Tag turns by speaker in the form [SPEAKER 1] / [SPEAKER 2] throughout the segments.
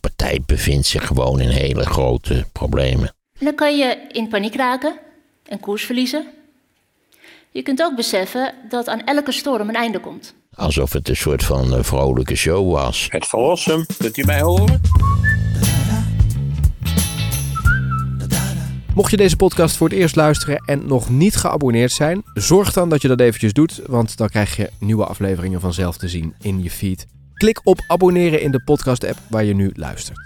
[SPEAKER 1] partij bevindt zich gewoon in hele grote problemen.
[SPEAKER 2] En dan kan je in paniek raken en koers verliezen. Je kunt ook beseffen dat aan elke storm een einde komt.
[SPEAKER 1] Alsof het een soort van eh, vrolijke show was.
[SPEAKER 3] Het verlossen, kunt u mij horen?
[SPEAKER 4] Mocht je deze podcast voor het eerst luisteren en nog niet geabonneerd zijn, zorg dan dat je dat eventjes doet, want dan krijg je nieuwe afleveringen vanzelf te zien in je feed. Klik op abonneren in de podcast-app waar je nu luistert.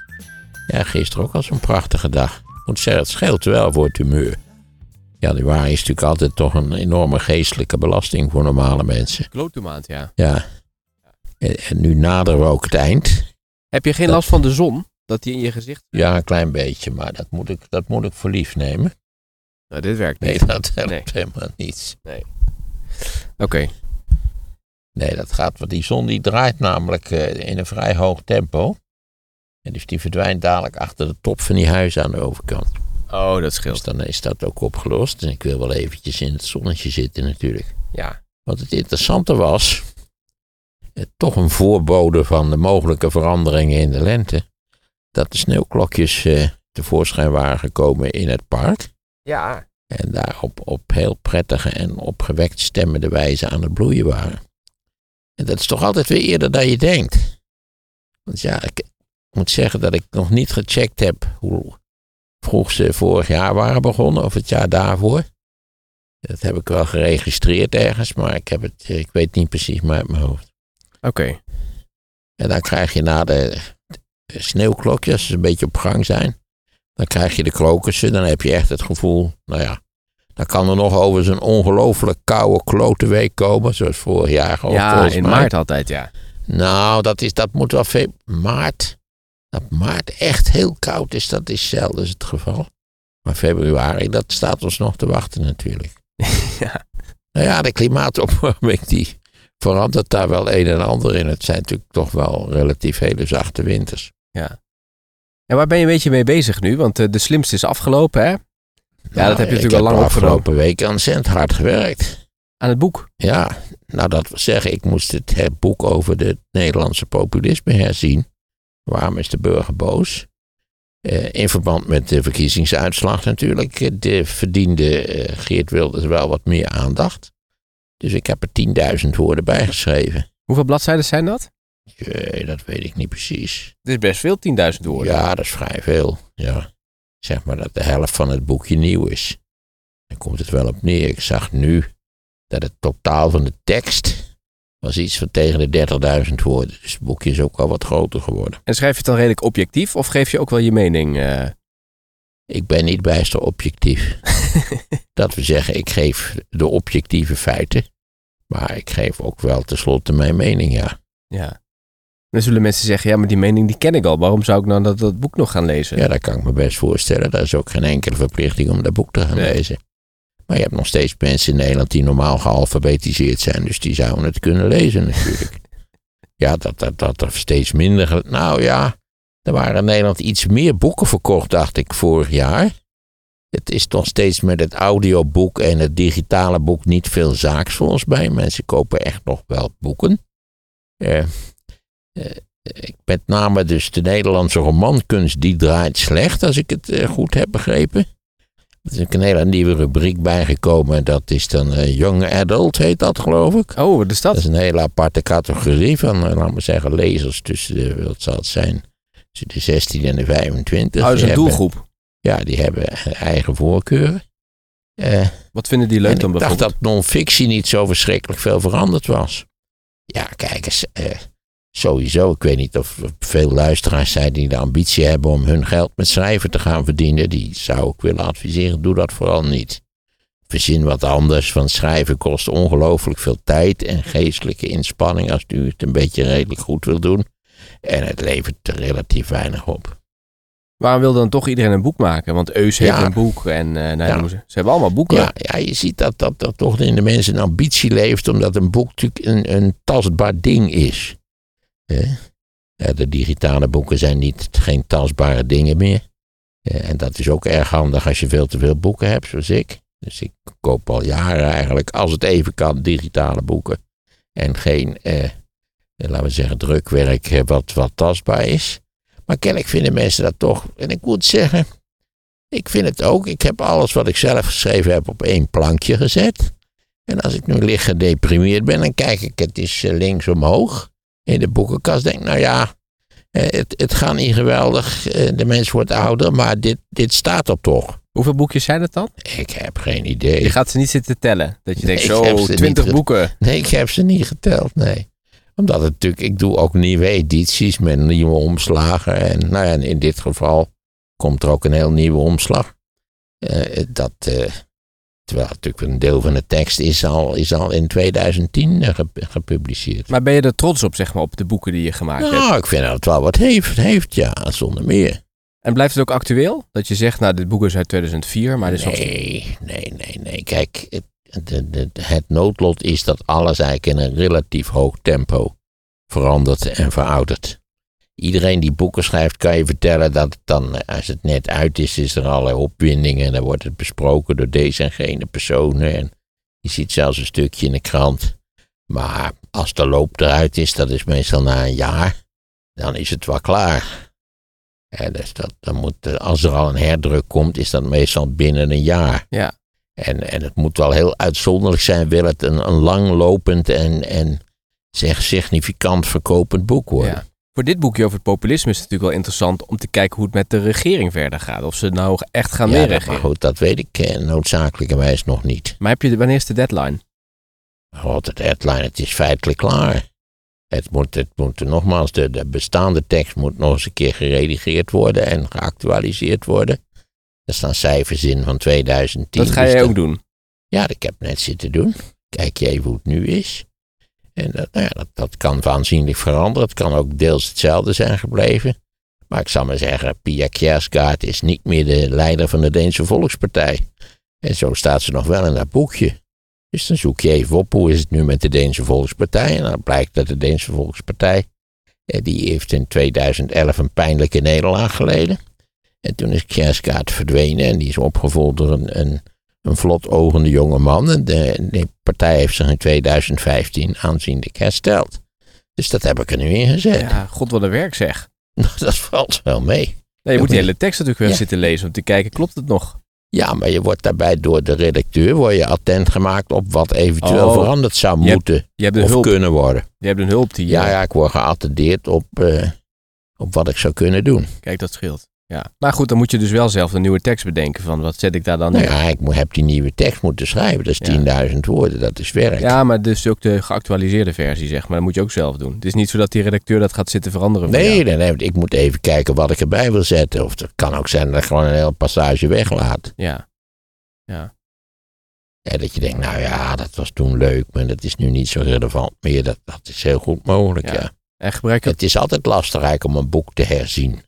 [SPEAKER 1] Ja, gisteren ook al zo'n prachtige dag. Ik moet zeggen, het scheelt wel voor het humeur. Januari is natuurlijk altijd toch een enorme geestelijke belasting voor normale mensen.
[SPEAKER 4] Klote maand, ja.
[SPEAKER 1] Ja. En, en nu naderen we ook het eind.
[SPEAKER 4] Heb je geen last van de zon? Dat die in je gezicht...
[SPEAKER 1] Ja, een klein beetje, maar dat moet ik, dat moet ik voor lief nemen.
[SPEAKER 4] Nou, dit werkt niet.
[SPEAKER 1] Nee, dat helpt
[SPEAKER 4] Nee.
[SPEAKER 1] helemaal niets.
[SPEAKER 4] Oké.
[SPEAKER 1] Nee, dat gaat, want die zon die draait namelijk eh, in een vrij hoog tempo. En dus die verdwijnt dadelijk achter de top van die huizen aan de overkant.
[SPEAKER 4] Oh, dat
[SPEAKER 1] Dus
[SPEAKER 4] scheelt.
[SPEAKER 1] dan is dat ook opgelost. En ik wil wel eventjes in het zonnetje zitten natuurlijk.
[SPEAKER 4] Ja.
[SPEAKER 1] Wat het interessante was, eh, toch een voorbode van de mogelijke veranderingen in de lente, dat de sneeuwklokjes eh, tevoorschijn waren gekomen in het park.
[SPEAKER 4] Ja.
[SPEAKER 1] En daar op, op heel prettige en opgewekt stemmende wijze aan het bloeien waren. En dat is toch altijd weer eerder dan je denkt. Want ja, ik moet zeggen dat ik nog niet gecheckt heb hoe vroeg ze vorig jaar waren begonnen of het jaar daarvoor. Dat heb ik wel geregistreerd ergens, maar ik, heb het, ik weet niet precies maar uit mijn hoofd.
[SPEAKER 4] Oké.
[SPEAKER 1] En dan krijg je na de de sneeuwklokjes, als ze een beetje op gang zijn, dan krijg je de krokussen. Dan heb je echt het gevoel, nou ja, dan kan er nog over zo'n ongelooflijk koude klote week komen, zoals vorig jaar
[SPEAKER 4] Ja, in
[SPEAKER 1] mij.
[SPEAKER 4] maart altijd, ja.
[SPEAKER 1] Nou, dat, is, dat moet wel veel. Maart. Dat maart echt heel koud is, dat is zelden het geval. Maar februari, dat staat ons nog te wachten natuurlijk.
[SPEAKER 4] ja.
[SPEAKER 1] Nou ja, de klimaatopwarming die verandert daar wel een en ander in. Het zijn natuurlijk toch wel relatief hele zachte winters.
[SPEAKER 4] Ja. En waar ben je een beetje mee bezig nu? Want eh, de slimste is afgelopen, hè? Ja, dat heb je natuurlijk al lang
[SPEAKER 1] Ik heb
[SPEAKER 4] opgenomen.
[SPEAKER 1] afgelopen week ontzettend hard gewerkt.
[SPEAKER 4] Aan het boek.
[SPEAKER 1] Ja, nou dat wil zeggen, ik moest het, het boek over het Nederlandse populisme herzien. Waarom is de burger boos? Eh, in verband met de verkiezingsuitslag natuurlijk. Eh, De verdiende eh, Geert Wilders wel wat meer aandacht. Dus ik heb er 10.000 woorden bij geschreven.
[SPEAKER 4] Hoeveel bladzijden zijn dat?
[SPEAKER 1] Jee, dat weet ik niet precies.
[SPEAKER 4] Het is best veel, 10.000 woorden.
[SPEAKER 1] Ja, dat is vrij veel. Ja. Zeg maar dat de helft van het boekje nieuw is. Dan komt het wel op neer. Ik zag nu dat het totaal van de tekst was iets van tegen de 30.000 woorden. Dus het boekje is ook al wat groter geworden.
[SPEAKER 4] En schrijf je het dan redelijk objectief of geef je ook wel je mening? eh?
[SPEAKER 1] Ik ben niet bijster objectief. dat we zeggen, ik geef de objectieve feiten. Maar ik geef ook wel tenslotte mijn mening, ja.
[SPEAKER 4] ja. Dan zullen mensen zeggen, ja, maar die mening die ken ik al. Waarom zou ik nou dat, dat boek nog gaan lezen?
[SPEAKER 1] Ja, dat kan ik me best voorstellen. Dat is ook geen enkele verplichting om dat boek te gaan
[SPEAKER 4] Nee.
[SPEAKER 1] lezen. Maar je hebt nog steeds mensen in Nederland die normaal gealfabetiseerd zijn. Dus die zouden het kunnen lezen natuurlijk. ja, dat, dat, dat er steeds minder... Nou ja, er waren in Nederland iets meer boeken verkocht, dacht ik, vorig jaar. Het is nog steeds met het audioboek en het digitale boek niet veel zaaks volgens mij. Mensen kopen echt nog wel boeken. Eh, met name dus de Nederlandse romankunst, die draait slecht, als ik het eh, goed heb begrepen. Er is een hele nieuwe rubriek bijgekomen. en Dat is dan eh, Young Adult, heet dat geloof ik.
[SPEAKER 4] Oh, wat is dat?
[SPEAKER 1] Dat is een hele aparte categorie van, eh, laten we zeggen, lezers tussen de, wat zal het zijn, tussen de 16 en de 25.
[SPEAKER 4] Oh, dat is
[SPEAKER 1] Die
[SPEAKER 4] een
[SPEAKER 1] hebben-
[SPEAKER 4] doelgroep.
[SPEAKER 1] Ja, die hebben eigen voorkeuren. Eh,
[SPEAKER 4] Wat vinden die leuk dan
[SPEAKER 1] ik dacht
[SPEAKER 4] bijvoorbeeld?
[SPEAKER 1] dat non-fictie niet zo verschrikkelijk veel veranderd was. Ja, kijk eens. Sowieso, ik weet niet of er veel luisteraars zijn die de ambitie hebben om hun geld met schrijven te gaan verdienen. Die zou ik willen adviseren, doe dat vooral niet. Verzin wat anders, want schrijven kost ongelooflijk veel tijd en geestelijke inspanning als u het een beetje redelijk goed wil doen. En het levert er relatief weinig op.
[SPEAKER 4] Waarom wil dan toch iedereen een boek maken? Want Eus heeft
[SPEAKER 1] Ja.
[SPEAKER 4] een boek en nou,
[SPEAKER 1] Ja.
[SPEAKER 4] ze. ze hebben allemaal boeken.
[SPEAKER 1] Ja, ja, je ziet dat, dat dat toch in de mensen een ambitie leeft, omdat een boek natuurlijk een, een tastbaar ding is. De digitale boeken zijn niet, geen tastbare dingen meer. En dat is ook erg handig als je veel te veel boeken hebt, zoals ik. Dus ik koop al jaren eigenlijk, als het even kan, digitale boeken. En geen, eh, laten we zeggen, drukwerk eh, wat, wat tastbaar is. Maar kennelijk vinden mensen dat toch. En ik moet zeggen, ik vind het ook. Ik heb alles wat ik zelf geschreven heb op één plankje gezet. En als ik nu licht gedeprimeerd ben, dan kijk ik het is eh, links omhoog in de boekenkast. Denk, nou ja, eh, het, het gaat niet geweldig. eh, De mens wordt ouder, maar dit, dit staat er toch.
[SPEAKER 4] Hoeveel boekjes zijn het dan?
[SPEAKER 1] Ik heb geen idee.
[SPEAKER 4] Je gaat ze niet zitten tellen. Dat je denkt,
[SPEAKER 1] Nee, heb
[SPEAKER 4] zo,
[SPEAKER 1] ze niet
[SPEAKER 4] 20
[SPEAKER 1] ge-
[SPEAKER 4] boeken.
[SPEAKER 1] Nee, ik heb ze niet geteld, nee. Omdat het natuurlijk, ik doe ook nieuwe edities met nieuwe omslagen. En nou ja, in dit geval komt er ook een heel nieuwe omslag. Eh, dat, terwijl natuurlijk een deel van de tekst is al, is al in 2010 eh, gep- gepubliceerd.
[SPEAKER 4] Maar ben je er trots op, zeg maar, op de boeken die je gemaakt hebt?
[SPEAKER 1] Nou, ik vind dat het wel wat heeft, heeft ja, zonder meer.
[SPEAKER 4] En blijft het ook actueel? Dat je zegt, nou, dit boek is uit 2004, maar is nog...
[SPEAKER 1] Nee, nee, nee, nee. Kijk, het, de, het noodlot is dat alles eigenlijk in een relatief hoog tempo verandert en veroudert. Iedereen die boeken schrijft, kan je vertellen dat het dan, eh, als het net uit is, is er allerlei opwindingen. En dan wordt het besproken door deze en gene personen. En je ziet zelfs een stukje in de krant. Maar als de loop eruit is, dat is meestal na een jaar, dan is het wel klaar. Ja, dus dat, dan moet, eh, als er al een herdruk komt, is dat meestal binnen een jaar.
[SPEAKER 4] Ja.
[SPEAKER 1] En, en het moet wel heel uitzonderlijk zijn, wil het een, een langlopend en, en zeg significant verkopend boek worden.
[SPEAKER 4] Ja. Voor dit boekje over het populisme is het natuurlijk wel interessant om te kijken hoe het met de regering verder gaat. Of ze nou echt gaan
[SPEAKER 1] Ja,
[SPEAKER 4] meeregeren.
[SPEAKER 1] maar goed, dat weet ik eh, noodzakelijkerwijs nog niet.
[SPEAKER 4] Maar heb je, wanneer is de deadline?
[SPEAKER 1] God, het deadline, het is feitelijk klaar. Het moet, het moet nogmaals, de, de bestaande tekst moet nog eens een keer geredigeerd worden en geactualiseerd worden. Er staan cijfers in van 2010.
[SPEAKER 4] Dat ga
[SPEAKER 1] dus
[SPEAKER 4] jij
[SPEAKER 1] dat-
[SPEAKER 4] ook doen.
[SPEAKER 1] Ja, dat ik heb net zitten doen. Kijk je even hoe het nu is. En dat, nou ja, dat, kan aanzienlijk veranderen. Het kan ook deels hetzelfde zijn gebleven. Maar ik zal maar zeggen, Pia Kjærsgaard is niet meer de leider van de Deense Volkspartij. En zo staat ze nog wel in dat boekje. Dus dan zoek je even op hoe is het nu met de Deense Volkspartij. En dan blijkt dat de Deense Volkspartij, eh, die heeft in 2011 een pijnlijke nederlaag geleden. En toen is Kjærsgaard verdwenen en die is opgevolgd door een, een, een vlotogende jonge man. En de, de partij heeft zich in 2015 aanzienlijk hersteld. Dus dat heb ik er nu in gezet.
[SPEAKER 4] Ja, god wat een werk zeg.
[SPEAKER 1] Nou, dat valt wel mee.
[SPEAKER 4] Nee, je moet
[SPEAKER 1] moet
[SPEAKER 4] die hele tekst natuurlijk weer
[SPEAKER 1] Ja.
[SPEAKER 4] zitten lezen om te kijken, klopt het nog?
[SPEAKER 1] Ja, maar je wordt daarbij door de redacteur word je attent gemaakt op wat eventueel
[SPEAKER 4] Oh.
[SPEAKER 1] veranderd zou
[SPEAKER 4] Je hebt-
[SPEAKER 1] moeten
[SPEAKER 4] Je hebt
[SPEAKER 1] of
[SPEAKER 4] hulp.
[SPEAKER 1] kunnen worden.
[SPEAKER 4] Je hebt een hulp die...
[SPEAKER 1] Ja, ja, ik word geattendeerd op, eh, op wat ik zou kunnen doen.
[SPEAKER 4] Kijk, dat scheelt. Ja. Maar goed, dan moet je dus wel zelf een nieuwe tekst bedenken van wat zet ik daar dan
[SPEAKER 1] Nou
[SPEAKER 4] in.
[SPEAKER 1] ja, ik heb die nieuwe tekst moeten schrijven. Dat is
[SPEAKER 4] Ja.
[SPEAKER 1] 10.000 woorden, dat is werk.
[SPEAKER 4] Ja, maar dus ook de geactualiseerde versie, zeg maar. Dat moet je ook zelf doen. Het is niet zo dat die redacteur dat gaat zitten veranderen.
[SPEAKER 1] Nee, nee, nee, ik moet even kijken wat ik erbij wil zetten. Of het kan ook zijn dat ik gewoon een hele passage weglaat.
[SPEAKER 4] Ja. Ja.
[SPEAKER 1] Ja, dat je denkt, nou ja, dat was toen leuk, maar dat is nu niet zo relevant meer. Dat, dat is heel goed mogelijk,
[SPEAKER 4] Ja.
[SPEAKER 1] ja.
[SPEAKER 4] En gebruik.
[SPEAKER 1] Het is altijd lastig eigenlijk om een boek te herzien.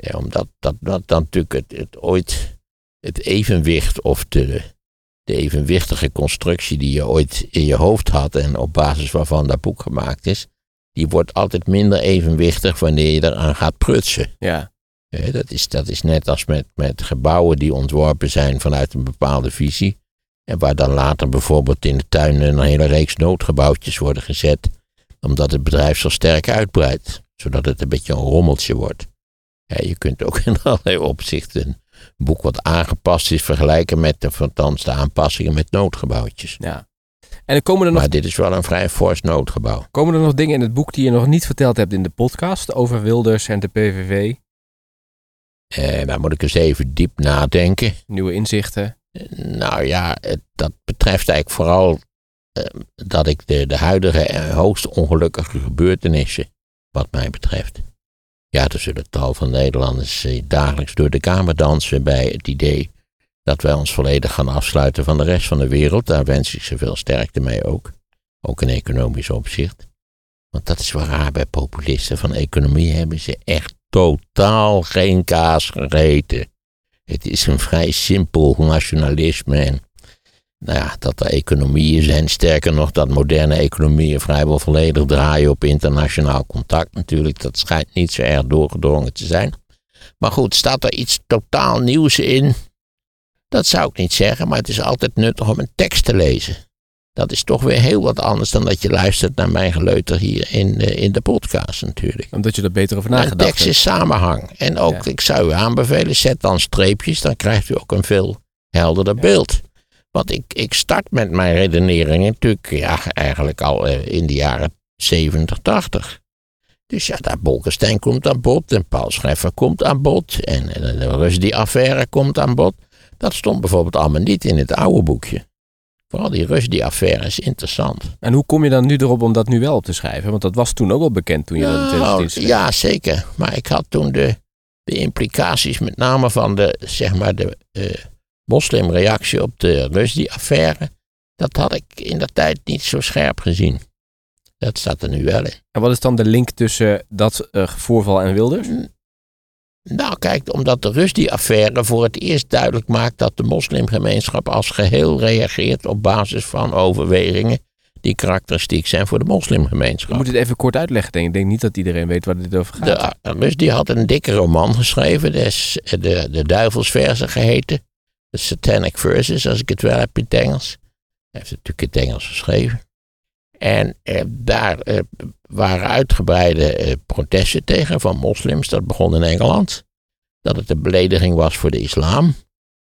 [SPEAKER 1] Ja, omdat dat, dat dan natuurlijk het, het ooit het evenwicht of de, de evenwichtige constructie die je ooit in je hoofd had en op basis waarvan dat boek gemaakt is, die wordt altijd minder evenwichtig wanneer je eraan gaat prutsen.
[SPEAKER 4] Ja.
[SPEAKER 1] Dat, is, dat is net als met, met gebouwen die ontworpen zijn vanuit een bepaalde visie. En waar dan later bijvoorbeeld in de tuin een hele reeks noodgebouwtjes worden gezet. Omdat het bedrijf zo sterk uitbreidt. Zodat het een beetje een rommeltje wordt. Ja, je kunt ook in allerlei opzichten een boek wat aangepast is vergelijken met de, althans de aanpassingen met noodgebouwtjes.
[SPEAKER 4] ja. En er komen er, nog,
[SPEAKER 1] Maar dit is wel een vrij fors noodgebouw.
[SPEAKER 4] komen er nog dingen in het boek die je nog niet verteld hebt in de podcast over Wilders en de PVV?
[SPEAKER 1] Eh, daar moet ik eens even diep nadenken.
[SPEAKER 4] Nieuwe inzichten?
[SPEAKER 1] Nou ja, het- dat betreft eigenlijk vooral eh, dat ik de, de huidige en hoogst ongelukkige gebeurtenissen, wat mij betreft. Ja, er zullen tal van Nederlanders eh, dagelijks door de kamer dansen bij het idee dat wij ons volledig gaan afsluiten van de rest van de wereld. Daar wens ik ze veel sterkte mee ook. Ook in economisch opzicht. Want dat is wel raar bij populisten. Van economie hebben ze echt totaal geen kaas gegeten. Het is een vrij simpel nationalisme. Nou ja, dat er economieën zijn, sterker nog, dat moderne economieën vrijwel volledig draaien op internationaal contact natuurlijk. Dat schijnt niet zo erg doorgedrongen te zijn. Maar goed, staat er iets totaal nieuws in? Dat zou ik niet zeggen, maar het is altijd nuttig om een tekst te lezen. Dat is toch weer heel wat anders dan dat je luistert naar mijn geleuter hier in, eh, in de podcast natuurlijk.
[SPEAKER 4] Omdat je er beter over nagedacht
[SPEAKER 1] tekst
[SPEAKER 4] hebt.
[SPEAKER 1] is samenhang. En ook,
[SPEAKER 4] Ja.
[SPEAKER 1] ik zou u aanbevelen, zet dan streepjes, dan krijgt u ook een veel helderder beeld. Want ik, ik start met mijn redeneringen natuurlijk ja, eigenlijk al eh, in de jaren 70, 80. Dus ja, daar Bolkestein komt aan bod en Paul Scheffer komt aan bod en, en de Rushdie-affaire komt aan bod. Dat stond bijvoorbeeld allemaal niet in het oude boekje. Vooral die Rushdie-affaire is interessant.
[SPEAKER 4] En hoe kom je dan nu erop om dat nu wel op te schrijven? Want dat was toen ook wel bekend toen je dat in
[SPEAKER 1] Nou,
[SPEAKER 4] 2010 schreef.
[SPEAKER 1] ja, zeker. Maar ik had toen de, de implicaties met name van de, zeg maar, de eh, moslimreactie op de Rushdie-affaire. Dat had ik in dat tijd niet zo scherp gezien. Dat staat er nu wel in.
[SPEAKER 4] En wat is dan de link tussen dat eh, voorval en Wilders?
[SPEAKER 1] Nou, kijk, omdat de Rushdie-affaire voor het eerst duidelijk maakt dat de moslimgemeenschap als geheel reageert op basis van overwegingen die karakteristiek zijn voor de moslimgemeenschap.
[SPEAKER 4] Je moet het even kort uitleggen, denk ik. Ik denk niet dat iedereen weet waar dit over gaat.
[SPEAKER 1] De Rushdie had een dikke roman geschreven, de, de, de Duivelsversen geheten. De Satanic Verses, als ik het wel heb in het Engels. Hij heeft het natuurlijk in het Engels geschreven. En eh, daar eh, waren uitgebreide eh, protesten tegen van moslims. Dat begon in Engeland. Dat het een belediging was voor de islam.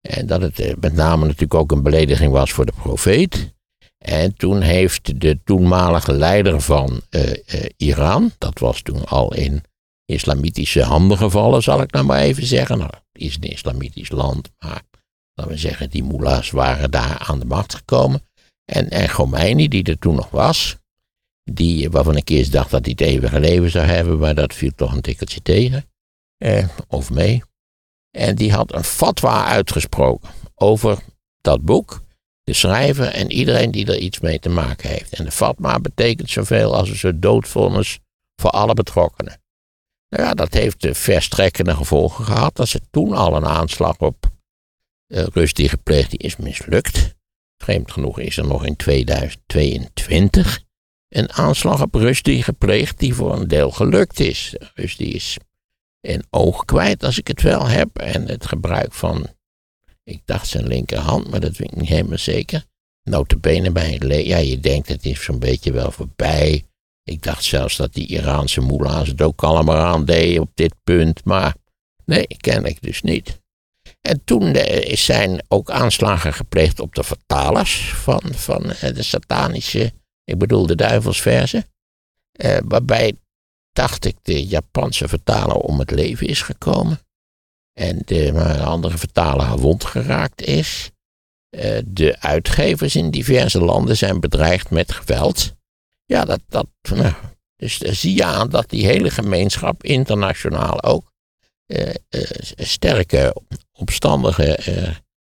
[SPEAKER 1] En dat het eh, met name natuurlijk ook een belediging was voor de profeet. En toen heeft de toenmalige leider van Iran, dat was toen al in islamitische handen gevallen, zal ik nou maar even zeggen. Nou, het is een islamitisch land, maar laten we zeggen, die mullahs waren daar aan de macht gekomen. En, en Khomeini, die er toen nog was, die, waarvan ik eerst dacht dat hij het eeuwige leven zou hebben, maar dat viel toch een tikkeltje tegen. Eh, of mee. En die had een fatwa uitgesproken over dat boek, de schrijver en iedereen die er iets mee te maken heeft. En de fatwa betekent zoveel als een soort doodvonnis voor alle betrokkenen. Nou ja, dat heeft de verstrekkende gevolgen gehad. Dat ze toen al een aanslag op uh, Rushdie gepleegd, die is mislukt. Vreemd genoeg is er nog in 2022 een aanslag op Rushdie gepleegd die voor een deel gelukt is. Rushdie is een oog kwijt als ik het wel heb. En het gebruik van, ik dacht zijn linkerhand, maar dat weet ik niet helemaal zeker. Notabene bij het le- Ja, je denkt het is zo'n beetje wel voorbij. Ik dacht zelfs dat die Iraanse moela's het ook allemaal aan deden op dit punt. Maar nee, kennelijk dus niet. En toen eh, zijn ook aanslagen gepleegd op de vertalers van, van eh, de satanische, ik bedoel de duivelsverzen. Eh, waarbij, dacht ik, de Japanse vertaler om het leven is gekomen. En de andere vertaler gewond geraakt is. De uitgevers in diverse landen zijn bedreigd met geweld. Ja, dat, dat, nou, dus daar zie je aan dat die hele gemeenschap internationaal ook sterke, opstandige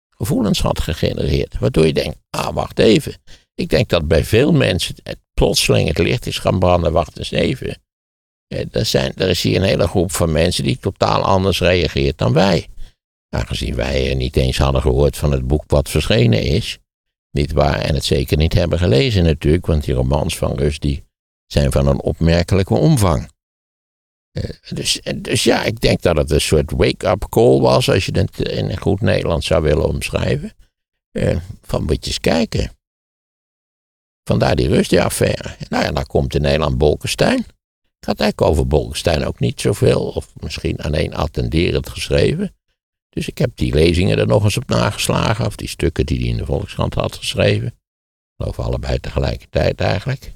[SPEAKER 1] gevoelens had gegenereerd. Waardoor je denkt, ah, wacht even. Ik denk dat bij veel mensen het plotseling het licht is gaan branden, wacht eens even. Er, zijn, er is hier een hele groep van mensen die totaal anders reageert dan wij. Aangezien wij niet eens hadden gehoord van het boek wat verschenen is. Niet waar, en het zeker niet hebben gelezen natuurlijk, want die romans van Rus zijn van een opmerkelijke omvang. Uh, dus, dus ja, ik denk dat het een soort wake-up call was, als je het in goed Nederlands zou willen omschrijven. Uh, van moet je eens kijken. Vandaar die Rusdia-affaire. Nou ja, dan komt in Nederland Bolkestein. Ik had eigenlijk over Bolkestein ook niet zoveel, of misschien alleen attenderend geschreven. Dus ik heb die lezingen er nog eens op nageslagen, of die stukken die hij in de Volkskrant had geschreven. Ik geloof allebei tegelijkertijd eigenlijk.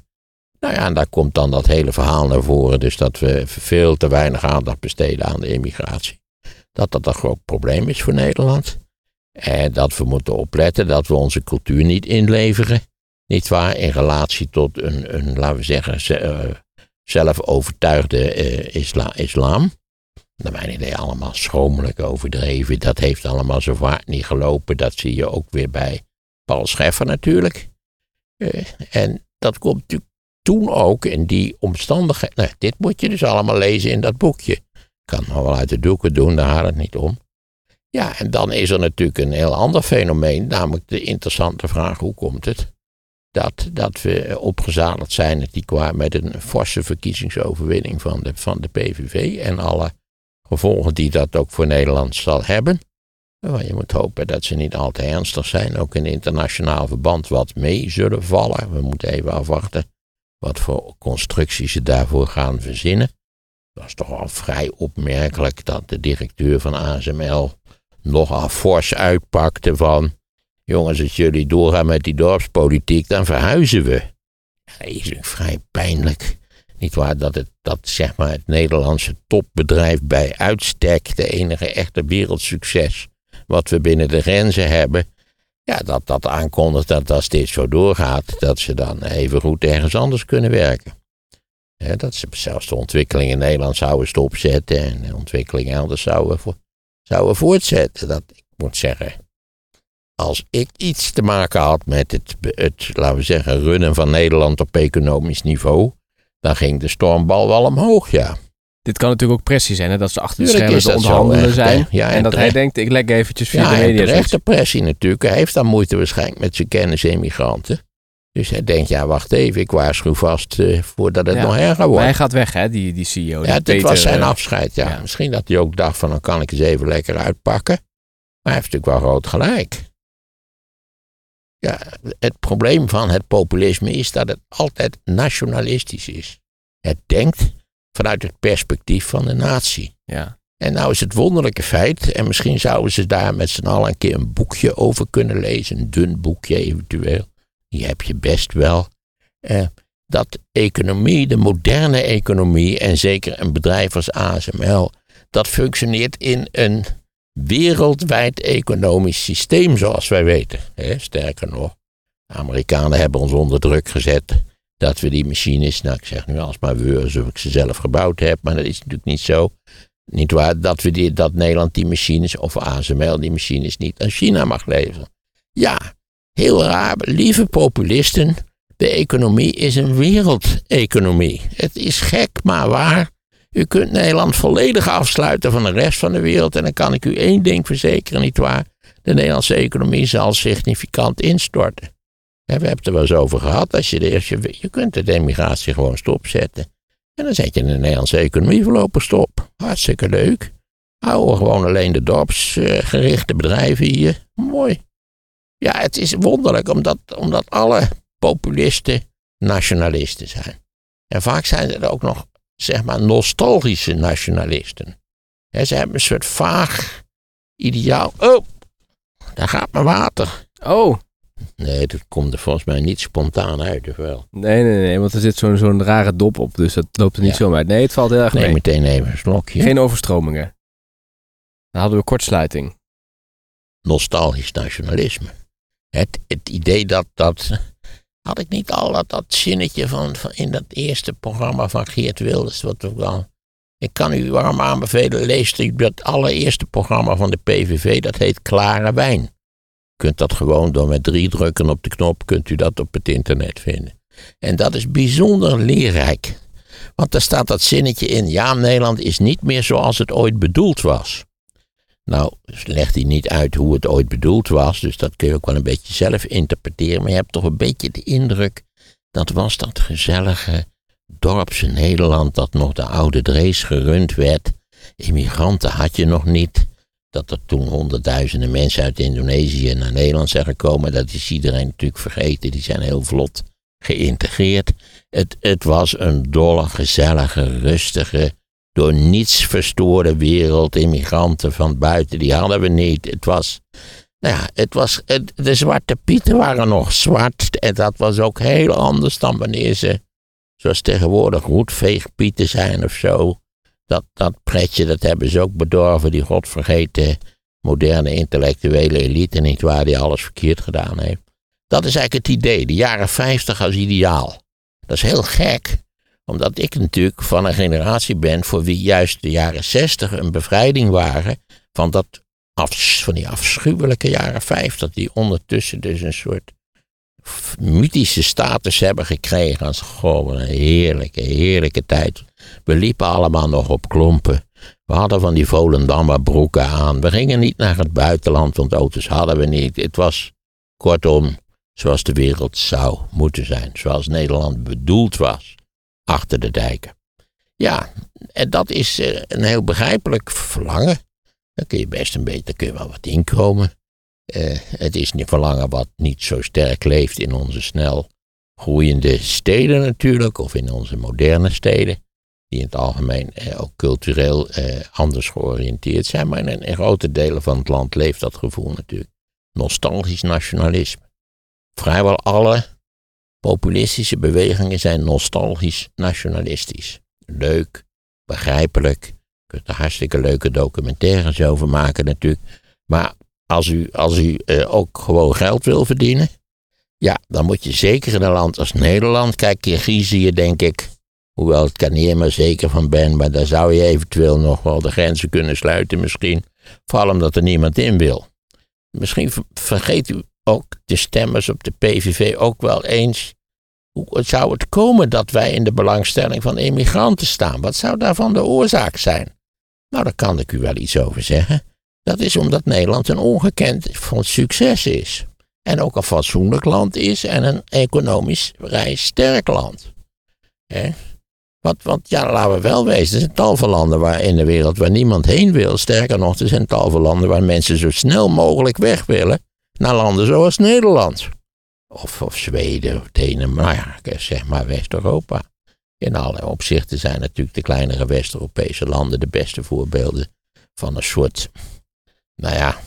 [SPEAKER 1] Nou ja, en daar komt dan dat hele verhaal naar voren, dus dat we veel te weinig aandacht besteden aan de immigratie. Dat dat een groot probleem is voor Nederland. En dat we moeten opletten dat we onze cultuur niet inleveren. Niet waar, in relatie tot een, een laten we zeggen, uh, zelfovertuigde uh, isla islam. Naar mijn idee allemaal schromelijk overdreven. Dat heeft allemaal zo vaak niet gelopen. Dat zie je ook weer bij Paul Scheffer natuurlijk. En dat komt natuurlijk toen ook in die omstandigheden. Nou, dit moet je dus allemaal lezen in dat boekje. Ik kan het wel uit de doeken doen, daar gaat het niet om. Ja, en dan is er natuurlijk een heel ander fenomeen. Namelijk de interessante vraag, hoe komt het? Dat, dat we opgezadigd zijn die kwamen met een forse verkiezingsoverwinning van de, van de PVV en alle gevolgen die dat ook voor Nederland zal hebben. Je moet hopen dat ze niet al te ernstig zijn, ook in internationaal verband wat mee zullen vallen. We moeten even afwachten wat voor constructies ze daarvoor gaan verzinnen. Het was toch al vrij opmerkelijk dat de directeur van ASML nogal fors uitpakte van... Jongens, als jullie doorgaan met die dorpspolitiek, dan verhuizen we. Ja, is vrij pijnlijk. Niet waar dat het, dat zeg maar het Nederlandse topbedrijf bij uitstek, de enige echte wereldsucces, wat we binnen de grenzen hebben, ja, dat dat aankondigt dat dat steeds zo doorgaat, dat ze dan even goed ergens anders kunnen werken. dat ze zelfs de ontwikkeling in Nederland zouden stopzetten en de ontwikkeling elders zouden, zouden voortzetten. Dat, ik moet zeggen, als ik iets te maken had met het, het, laten we zeggen, runnen van Nederland op economisch niveau, dan ging de stormbal wel omhoog, ja.
[SPEAKER 4] Dit kan natuurlijk ook pressie zijn, hè? dat ze achter de schermen te onderhandelen zijn. Ja, en, dat hij denkt, ik leg eventjes via
[SPEAKER 1] ja,
[SPEAKER 4] de media.
[SPEAKER 1] Ja, terechte pressie natuurlijk. Hij heeft dan moeite waarschijnlijk met zijn kennis immigranten. Dus hij denkt, ja, wacht even, ik waarschuw vast uh, voordat het nog erger wordt. Maar
[SPEAKER 4] hij gaat weg, hè, die, die CEO.
[SPEAKER 1] ja, dit was zijn eh, afscheid, ja. Misschien dat hij ook dacht van, dan kan ik eens even lekker uitpakken. Maar hij heeft natuurlijk wel groot gelijk. Ja, het probleem van het populisme is dat het altijd nationalistisch is. Het denkt vanuit het perspectief van de natie.
[SPEAKER 4] Ja.
[SPEAKER 1] En nou is het wonderlijke feit, en misschien zouden ze daar met z'n allen een keer een boekje over kunnen lezen, een dun boekje eventueel, die heb je best wel, eh, dat economie, de moderne economie, en zeker een bedrijf als ASML, dat functioneert in een wereldwijd economisch systeem, zoals wij weten. Sterker nog, de Amerikanen hebben ons onder druk gezet dat we die machines, nou ik zeg nu alsmaar we, alsof ik ze zelf gebouwd heb, maar dat is natuurlijk niet zo. Niet waar dat, we die, dat Nederland die machines, of ASML die machines niet aan China mag leveren. Ja, heel raar, lieve populisten, de economie is een wereldeconomie. Het is gek, maar waar. U kunt Nederland volledig afsluiten van de rest van de wereld. En dan kan ik u één ding verzekeren, nietwaar? De Nederlandse economie zal significant instorten. We hebben het er wel eens over gehad. Als je, de, eerste, je kunt de emigratie gewoon stopzetten. En dan zet je de Nederlandse economie voorlopig stop. Hartstikke leuk. Houden gewoon alleen de dorpsgerichte bedrijven hier. Mooi. Ja, het is wonderlijk omdat, omdat alle populisten nationalisten zijn. En vaak zijn er ook nog zeg maar, nostalgische nationalisten. ze hebben een soort vaag ideaal. Oh, daar gaat mijn water.
[SPEAKER 4] Oh.
[SPEAKER 1] Nee, dat komt er volgens mij niet spontaan uit, of wel?
[SPEAKER 4] Nee, nee, nee, want er zit zo'n zo'n rare dop op, dus dat loopt er niet zo uit. Nee, het valt heel erg
[SPEAKER 1] nee,
[SPEAKER 4] mee.
[SPEAKER 1] meteen even een slokje.
[SPEAKER 4] Geen overstromingen. Dan hadden we kortsluiting.
[SPEAKER 1] Nostalgisch nationalisme. Het, het idee dat, dat had ik niet al dat, dat zinnetje van, van in dat eerste programma van Geert Wilders. Wat ook al, ik kan u warm aanbevelen, leest u dat allereerste programma van de PVV, dat heet Klare Wijn. Kunt dat gewoon door met drie drukken op de knop, kunt u dat op het internet vinden. En dat is bijzonder leerrijk. Want daar staat dat zinnetje in, ja, Nederland is niet meer zoals het ooit bedoeld was. Nou, legt hij niet uit hoe het ooit bedoeld was, dus dat kun je ook wel een beetje zelf interpreteren. Maar je hebt toch een beetje de indruk, dat was dat gezellige dorpse Nederland dat nog de oude Drees gerund werd. Immigranten had je nog niet. Dat er toen honderdduizenden mensen uit Indonesië naar Nederland zijn gekomen, dat is iedereen natuurlijk vergeten. Die zijn heel vlot geïntegreerd. Het, het was een dolle, gezellige, rustige, door niets verstoorde wereld. Immigranten van buiten, die hadden we niet. Het was, nou ja, het was, de zwarte pieten waren nog zwart. En dat was ook heel anders dan wanneer ze, zoals tegenwoordig, roetveegpieten zijn of zo. Dat, dat pretje, dat hebben ze ook bedorven, die godvergeten moderne intellectuele elite, niet waar, die alles verkeerd gedaan heeft. Dat is eigenlijk het idee, de jaren 50 als ideaal. Dat is heel gek, omdat ik natuurlijk van een generatie ben voor wie juist de jaren zestig een bevrijding waren van, dat van die afschuwelijke jaren vijftig, die ondertussen dus een soort mythische status hebben gekregen als gewoon een heerlijke, heerlijke tijd. We liepen allemaal nog op klompen. We hadden van die Volendammer broeken aan. We gingen niet naar het buitenland, want auto's hadden we niet. Het was kortom zoals de wereld zou moeten zijn. Zoals Nederland bedoeld was achter de dijken. Ja, en dat is eh, een heel begrijpelijk verlangen. Dan kun je best een beetje, kun je wel wat inkomen. Eh, het is een verlangen wat niet zo sterk leeft in onze snel groeiende steden natuurlijk, of in onze moderne steden, die in het algemeen eh, ook cultureel eh, anders georiënteerd zijn. Maar in, in grote delen van het land leeft dat gevoel natuurlijk. Nostalgisch nationalisme. Vrijwel alle populistische bewegingen zijn nostalgisch nationalistisch. Leuk, begrijpelijk. Je kunt er hartstikke leuke documentaires over maken natuurlijk. Maar als u, als u eh, ook gewoon geld wil verdienen, ja, dan moet je zeker in een land als Nederland. Kijk, Kirgizië denk ik, hoewel ik er niet helemaal zeker van ben, maar daar zou je eventueel nog wel de grenzen kunnen sluiten misschien. Vooral omdat er niemand in wil. Misschien vergeet u ook de stemmers op de PVV ook wel eens. Hoe zou het komen dat wij in de belangstelling van immigranten staan? Wat zou daarvan de oorzaak zijn? Nou, daar kan ik u wel iets over zeggen. Dat is omdat Nederland een ongekend succes is. En ook een fatsoenlijk land is en een economisch vrij sterk land. He? Want, ja, laten we wel wezen, er zijn tal van landen waar, in de wereld waar niemand heen wil. Sterker nog, er zijn tal van landen waar mensen zo snel mogelijk weg willen naar landen zoals Nederland. Of, of Zweden of Denemarken, zeg maar West-Europa. In allerlei opzichten zijn natuurlijk de kleinere West-Europese landen de beste voorbeelden van een soort, nou ja,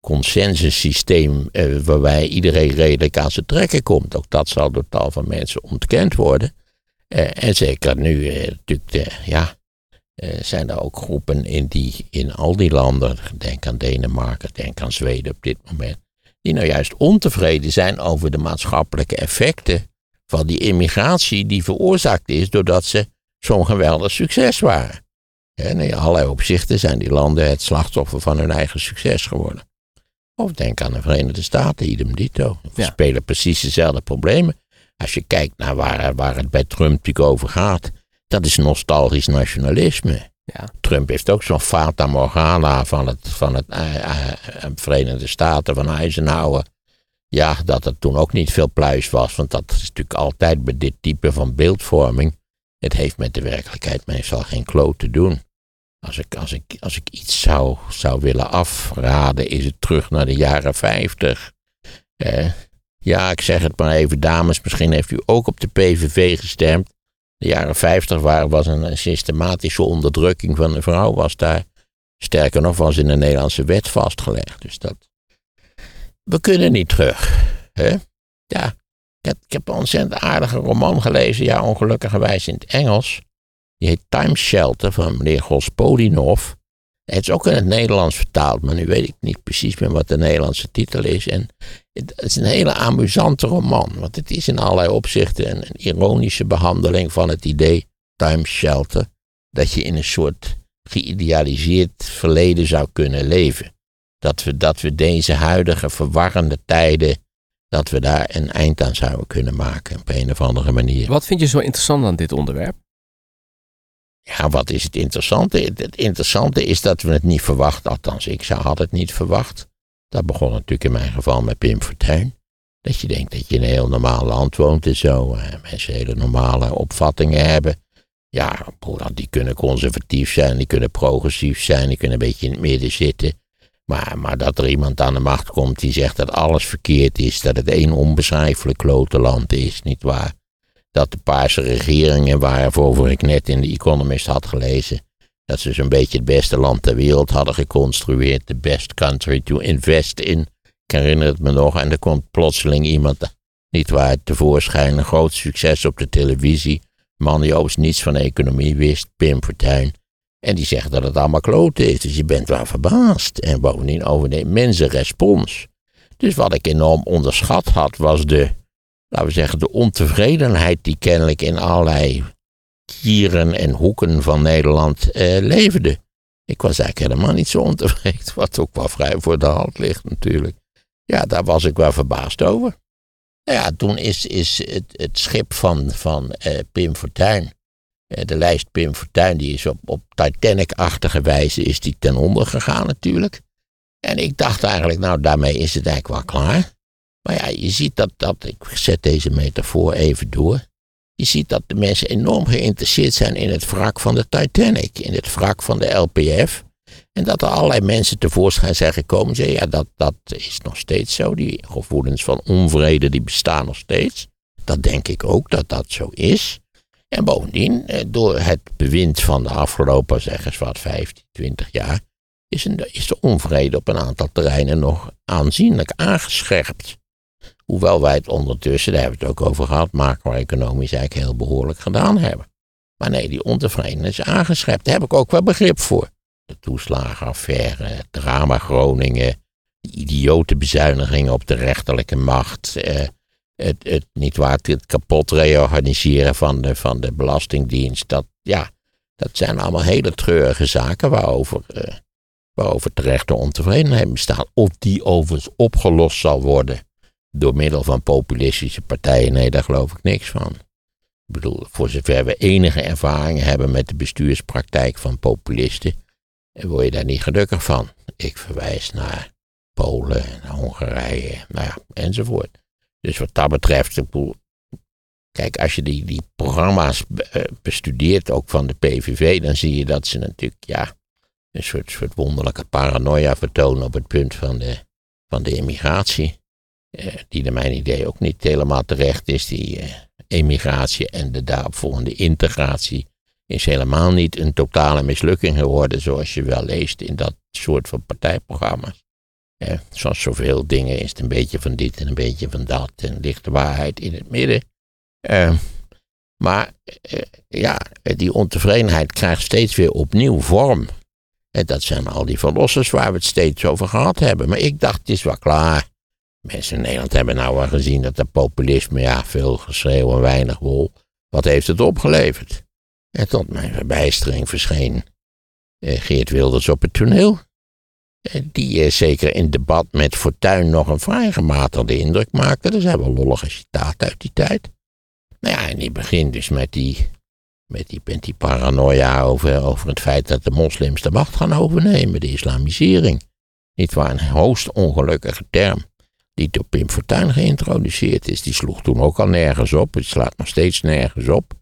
[SPEAKER 1] consensussysteem eh, waarbij iedereen redelijk aan zijn trekken komt. Ook dat zal door tal van mensen ontkend worden. Eh, en zeker nu eh, ja, eh, zijn er ook groepen in, die, in al die landen, denk aan Denemarken, denk aan Zweden op dit moment, die nou juist ontevreden zijn over de maatschappelijke effecten van die immigratie die veroorzaakt is doordat ze zo'n geweldig succes waren. En in allerlei opzichten zijn die landen het slachtoffer van hun eigen succes geworden. Of denk aan de Verenigde Staten, idem dito. We spelen precies dezelfde problemen. Als je kijkt naar waar, waar het bij Trump natuurlijk over gaat, dat is nostalgisch nationalisme. Ja. Trump heeft ook zo'n fata morgana van het, van het uh, uh, Verenigde Staten, van Eisenhower. Ja, dat het toen ook niet veel pluis was, want dat is natuurlijk altijd bij dit type van beeldvorming. Het heeft met de werkelijkheid meestal geen kloot te doen. Als ik, als ik, als ik iets zou, zou willen afraden, is het terug naar de jaren 50. Eh, ja, ik zeg het maar even, dames. Misschien heeft u ook op de PVV gestemd. De jaren 50 waren, was een, systematische onderdrukking van de vrouw. Was daar, sterker nog, was in de Nederlandse wet vastgelegd. Dus dat. We kunnen niet terug. Hè? Ja, ik heb, een ontzettend aardige roman gelezen. Ja, ongelukkigerwijs in het Engels. Die heet Time Shelter van meneer Gospodinov. Het is ook in het Nederlands vertaald, maar nu weet ik niet precies meer wat de Nederlandse titel is. En het is een hele amusante roman, want het is in allerlei opzichten een, een ironische behandeling van het idee Time Shelter. Dat je in een soort geïdealiseerd verleden zou kunnen leven. Dat we, dat we deze huidige verwarrende tijden, dat we daar een eind aan zouden kunnen maken op een of andere manier.
[SPEAKER 4] Wat vind je zo interessant aan dit onderwerp?
[SPEAKER 1] Ja, wat is het interessante? Het interessante is dat we het niet verwachten. Althans, ik had het niet verwacht. Dat begon natuurlijk in mijn geval met Pim Fortuyn. Dat je denkt dat je in een heel normaal land woont en zo. En mensen hele normale opvattingen hebben. Ja, die kunnen conservatief zijn, die kunnen progressief zijn, die kunnen een beetje in het midden zitten. Maar, maar dat er iemand aan de macht komt die zegt dat alles verkeerd is, dat het één onbeschrijfelijk klote land is, niet waar? dat de paarse regeringen, waarvoor ik net in The Economist had gelezen, dat ze zo'n beetje het beste land ter wereld hadden geconstrueerd, the best country to invest in. Ik herinner het me nog, en er komt plotseling iemand, niet waar, tevoorschijn, een groot succes op de televisie, man die overigens niets van economie wist, Pim Fortuyn. En die zegt dat het allemaal klote is, dus je bent wel verbaasd. En bovendien over de immense respons. Dus wat ik enorm onderschat had, was de laten we zeggen, de ontevredenheid die kennelijk in allerlei kieren en hoeken van Nederland eh, leefde. Ik was eigenlijk helemaal niet zo ontevreden, wat ook wel vrij voor de hand ligt natuurlijk. Ja, daar was ik wel verbaasd over. Nou ja, toen is, is het, het schip van, van eh, Pim Fortuyn, de lijst Pim Fortuyn, die is op, op Titanic-achtige wijze is die ten onder gegaan natuurlijk. En ik dacht eigenlijk, nou daarmee is het eigenlijk wel klaar. Maar ja, je ziet dat, dat, ik zet deze metafoor even door. Je ziet dat de mensen enorm geïnteresseerd zijn in het wrak van de Titanic, in het wrak van de LPF. En dat er allerlei mensen tevoorschijn zijn gekomen. Zeggen, ja, dat, dat is nog steeds zo. Die gevoelens van onvrede die bestaan nog steeds. Dat denk ik ook dat dat zo is. En bovendien, eh, door het bewind van de afgelopen, zeg eens wat, 15, 20 jaar, is, een, is de onvrede op een aantal terreinen nog aanzienlijk aangescherpt. Hoewel wij het ondertussen, daar hebben we het ook over gehad, macro-economisch eigenlijk heel behoorlijk gedaan hebben. Maar nee, die ontevredenheid is aangescherpt. Daar heb ik ook wel begrip voor. De toeslagenaffaire, het drama Groningen, de idiote bezuinigingen op de rechterlijke macht, eh, het, het, niet waar, het kapot reorganiseren van de, van de Belastingdienst. Dat, ja, dat zijn allemaal hele treurige zaken waarover, eh, waarover terechte ontevredenheid bestaat. Of die overigens opgelost zal worden door middel van populistische partijen, nee, daar geloof ik niks van. Ik bedoel, voor zover we enige ervaring hebben met de bestuurspraktijk van populisten, word je daar niet gelukkig van. Ik verwijs naar Polen, naar Hongarije, nou ja, enzovoort. Dus wat dat betreft, kijk, als je die, die programma's eh, bestudeert, ook van de PVV, dan zie je dat ze natuurlijk, ja, een soort, soort wonderlijke paranoia vertonen op het punt van de, van de immigratie. Eh, die naar mijn idee ook niet helemaal terecht is. Die eh, emigratie en de daaropvolgende integratie is helemaal niet een totale mislukking geworden, zoals je wel leest in dat soort van partijprogramma's. Eh, zoals zoveel dingen is het een beetje van dit en een beetje van dat en ligt de waarheid in het midden. Eh, maar eh, ja, die ontevredenheid krijgt steeds weer opnieuw vorm. En dat zijn al die verlossers waar we het steeds over gehad hebben. Maar ik dacht, het is wel klaar. Mensen in Nederland hebben nou wel gezien dat dat populisme, ja, veel geschreeuw en weinig wol. Wat heeft het opgeleverd? En tot mijn verbijstering verscheen eh, Geert Wilders op het toneel. Eh, die eh, zeker in debat met Fortuyn nog een vrij gematigde indruk maakte. Er zijn wel lollige citaten uit die tijd. Nou ja, en die begint dus met die, met die, met paranoia over, over het feit dat de moslims de macht gaan overnemen, de islamisering. Niet waar, een hoogst ongelukkige term die door Pim Fortuyn geïntroduceerd is. Die sloeg toen ook al nergens op. Het slaat nog steeds nergens op.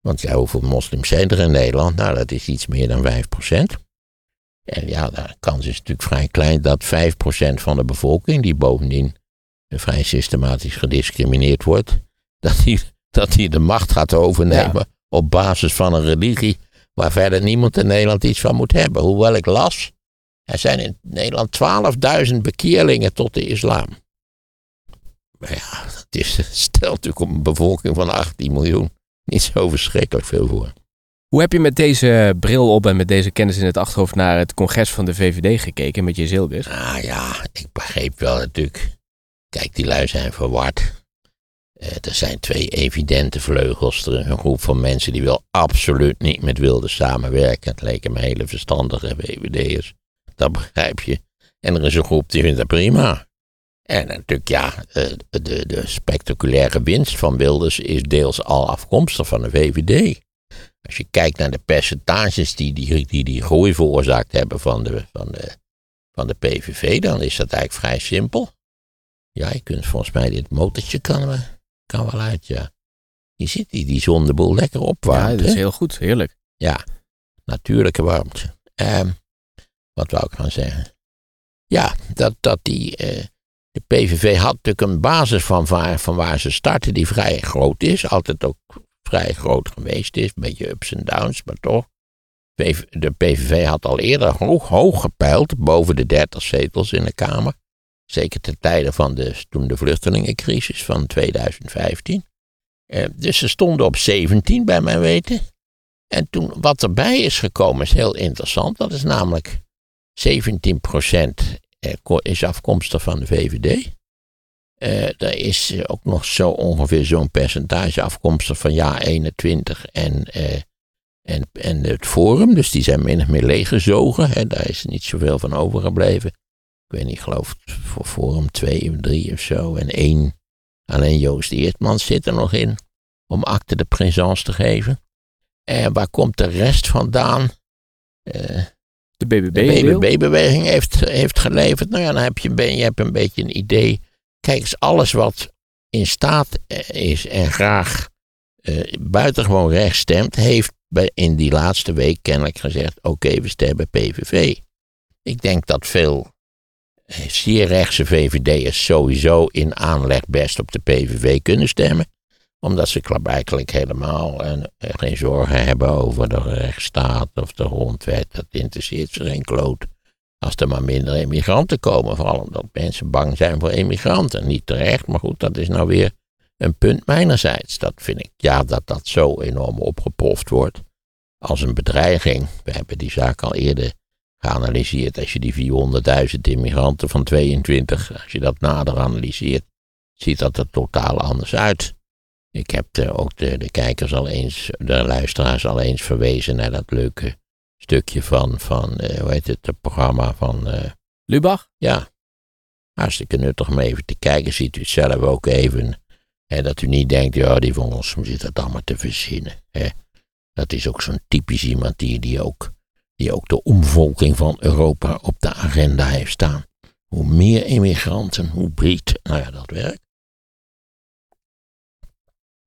[SPEAKER 1] Want ja, hoeveel moslims zijn er in Nederland? Nou, dat is iets meer dan 5%. En ja, de kans is natuurlijk vrij klein dat 5% van de bevolking, die bovendien vrij systematisch gediscrimineerd wordt, dat die, dat die de macht gaat overnemen op basis van een religie waar verder niemand in Nederland iets van moet hebben. Hoewel ik las er zijn in Nederland 12.000 bekeerlingen tot de islam. Maar ja, dat is, stelt natuurlijk op een bevolking van 18 miljoen niet zo verschrikkelijk veel voor.
[SPEAKER 4] Hoe heb je met deze bril op en met deze kennis in het achterhoofd naar het congres van de VVD gekeken met je Zilbis?
[SPEAKER 1] Ah ja, ik begreep wel natuurlijk. Kijk, die lui zijn verward. Eh, er zijn twee evidente vleugels. Er is een groep van mensen die wil absoluut niet met wilde samenwerken. Het leken me hele verstandige VVD'ers. Dat begrijp je. En er is een groep die vindt dat prima. En natuurlijk, ja, eh, de, de spectaculaire winst van Wilders is deels al afkomstig van de VVD. Als je kijkt naar de percentages die die, die, die groei veroorzaakt hebben van de, van, de, van de PVV, dan is dat eigenlijk vrij simpel. Ja, je kunt volgens mij dit motortje kan, kan wel uit, ja. Je ziet die, die zondeboel lekker opwarmt.
[SPEAKER 4] Ja, dat is heel goed, heerlijk.
[SPEAKER 1] Ja, natuurlijke warmte. Um, wat wou ik gaan zeggen? Ja, dat, dat die. Uh, de PVV had natuurlijk een basis van waar, van waar ze starten, die vrij groot is. Altijd ook vrij groot geweest is. Een beetje ups en downs, maar toch. De PVV had al eerder hoog, hoog gepeild, boven de 30 zetels in de Kamer. Zeker ten tijde van de, toen de vluchtelingencrisis van 2015. Uh, eh, dus ze stonden op 17 bij mijn weten. En toen, wat erbij is gekomen is heel interessant. Dat is namelijk 17% eh, is afkomstig van de VVD. Uh, er is ook nog zo ongeveer zo'n percentage afkomstig van ja 21 en, uh, en, en het Forum. Dus die zijn min of meer leeggezogen. Hè. Daar is niet zoveel van overgebleven. Ik weet niet, ik geloof voor Forum 2 of 3 of zo. En één, alleen Joost Eertmans zit er nog in. Om acte de présence te geven. En waar komt de rest vandaan?
[SPEAKER 4] De BBB-beweging
[SPEAKER 1] heeft, heeft geleverd. Nou ja, dan heb je, je hebt een beetje een idee. Kijk eens, alles wat in staat is en graag uh, buitengewoon recht stemt, heeft in die laatste week kennelijk gezegd: oké, we stemmen PVV. Ik denk dat veel eh, zeer rechtse VVD'ers sowieso in aanleg best op de PVV kunnen stemmen. Omdat ze klaarblijkelijk helemaal eh, geen zorgen hebben over de rechtsstaat of de grondwet. Dat interesseert ze geen kloot. Als er maar minder immigranten komen. Vooral omdat mensen bang zijn voor immigranten. Niet terecht, maar goed, dat is nou weer een punt mijnerzijds. Dat vind ik, ja, dat dat zo enorm opgepoft wordt. Als een bedreiging. We hebben die zaak al eerder geanalyseerd. Als je die 400.000 immigranten van 22, als je dat nader analyseert, ziet dat er totaal anders uit. Ik heb ook de kijkers al eens, de luisteraars al eens verwezen naar dat leuke stukje van, van eh, hoe heet het, het programma van, eh,
[SPEAKER 4] Lubach?
[SPEAKER 1] ja, hartstikke nuttig om even te kijken. Ziet u het zelf ook even. Hè, dat u niet denkt, ja, die van ons zit dat allemaal te verzinnen. Hè. Dat is ook zo'n typisch iemand die, die, ook, die ook de omvolking van Europa op de agenda heeft staan. Hoe meer immigranten, hoe breed. Nou ja, dat werkt.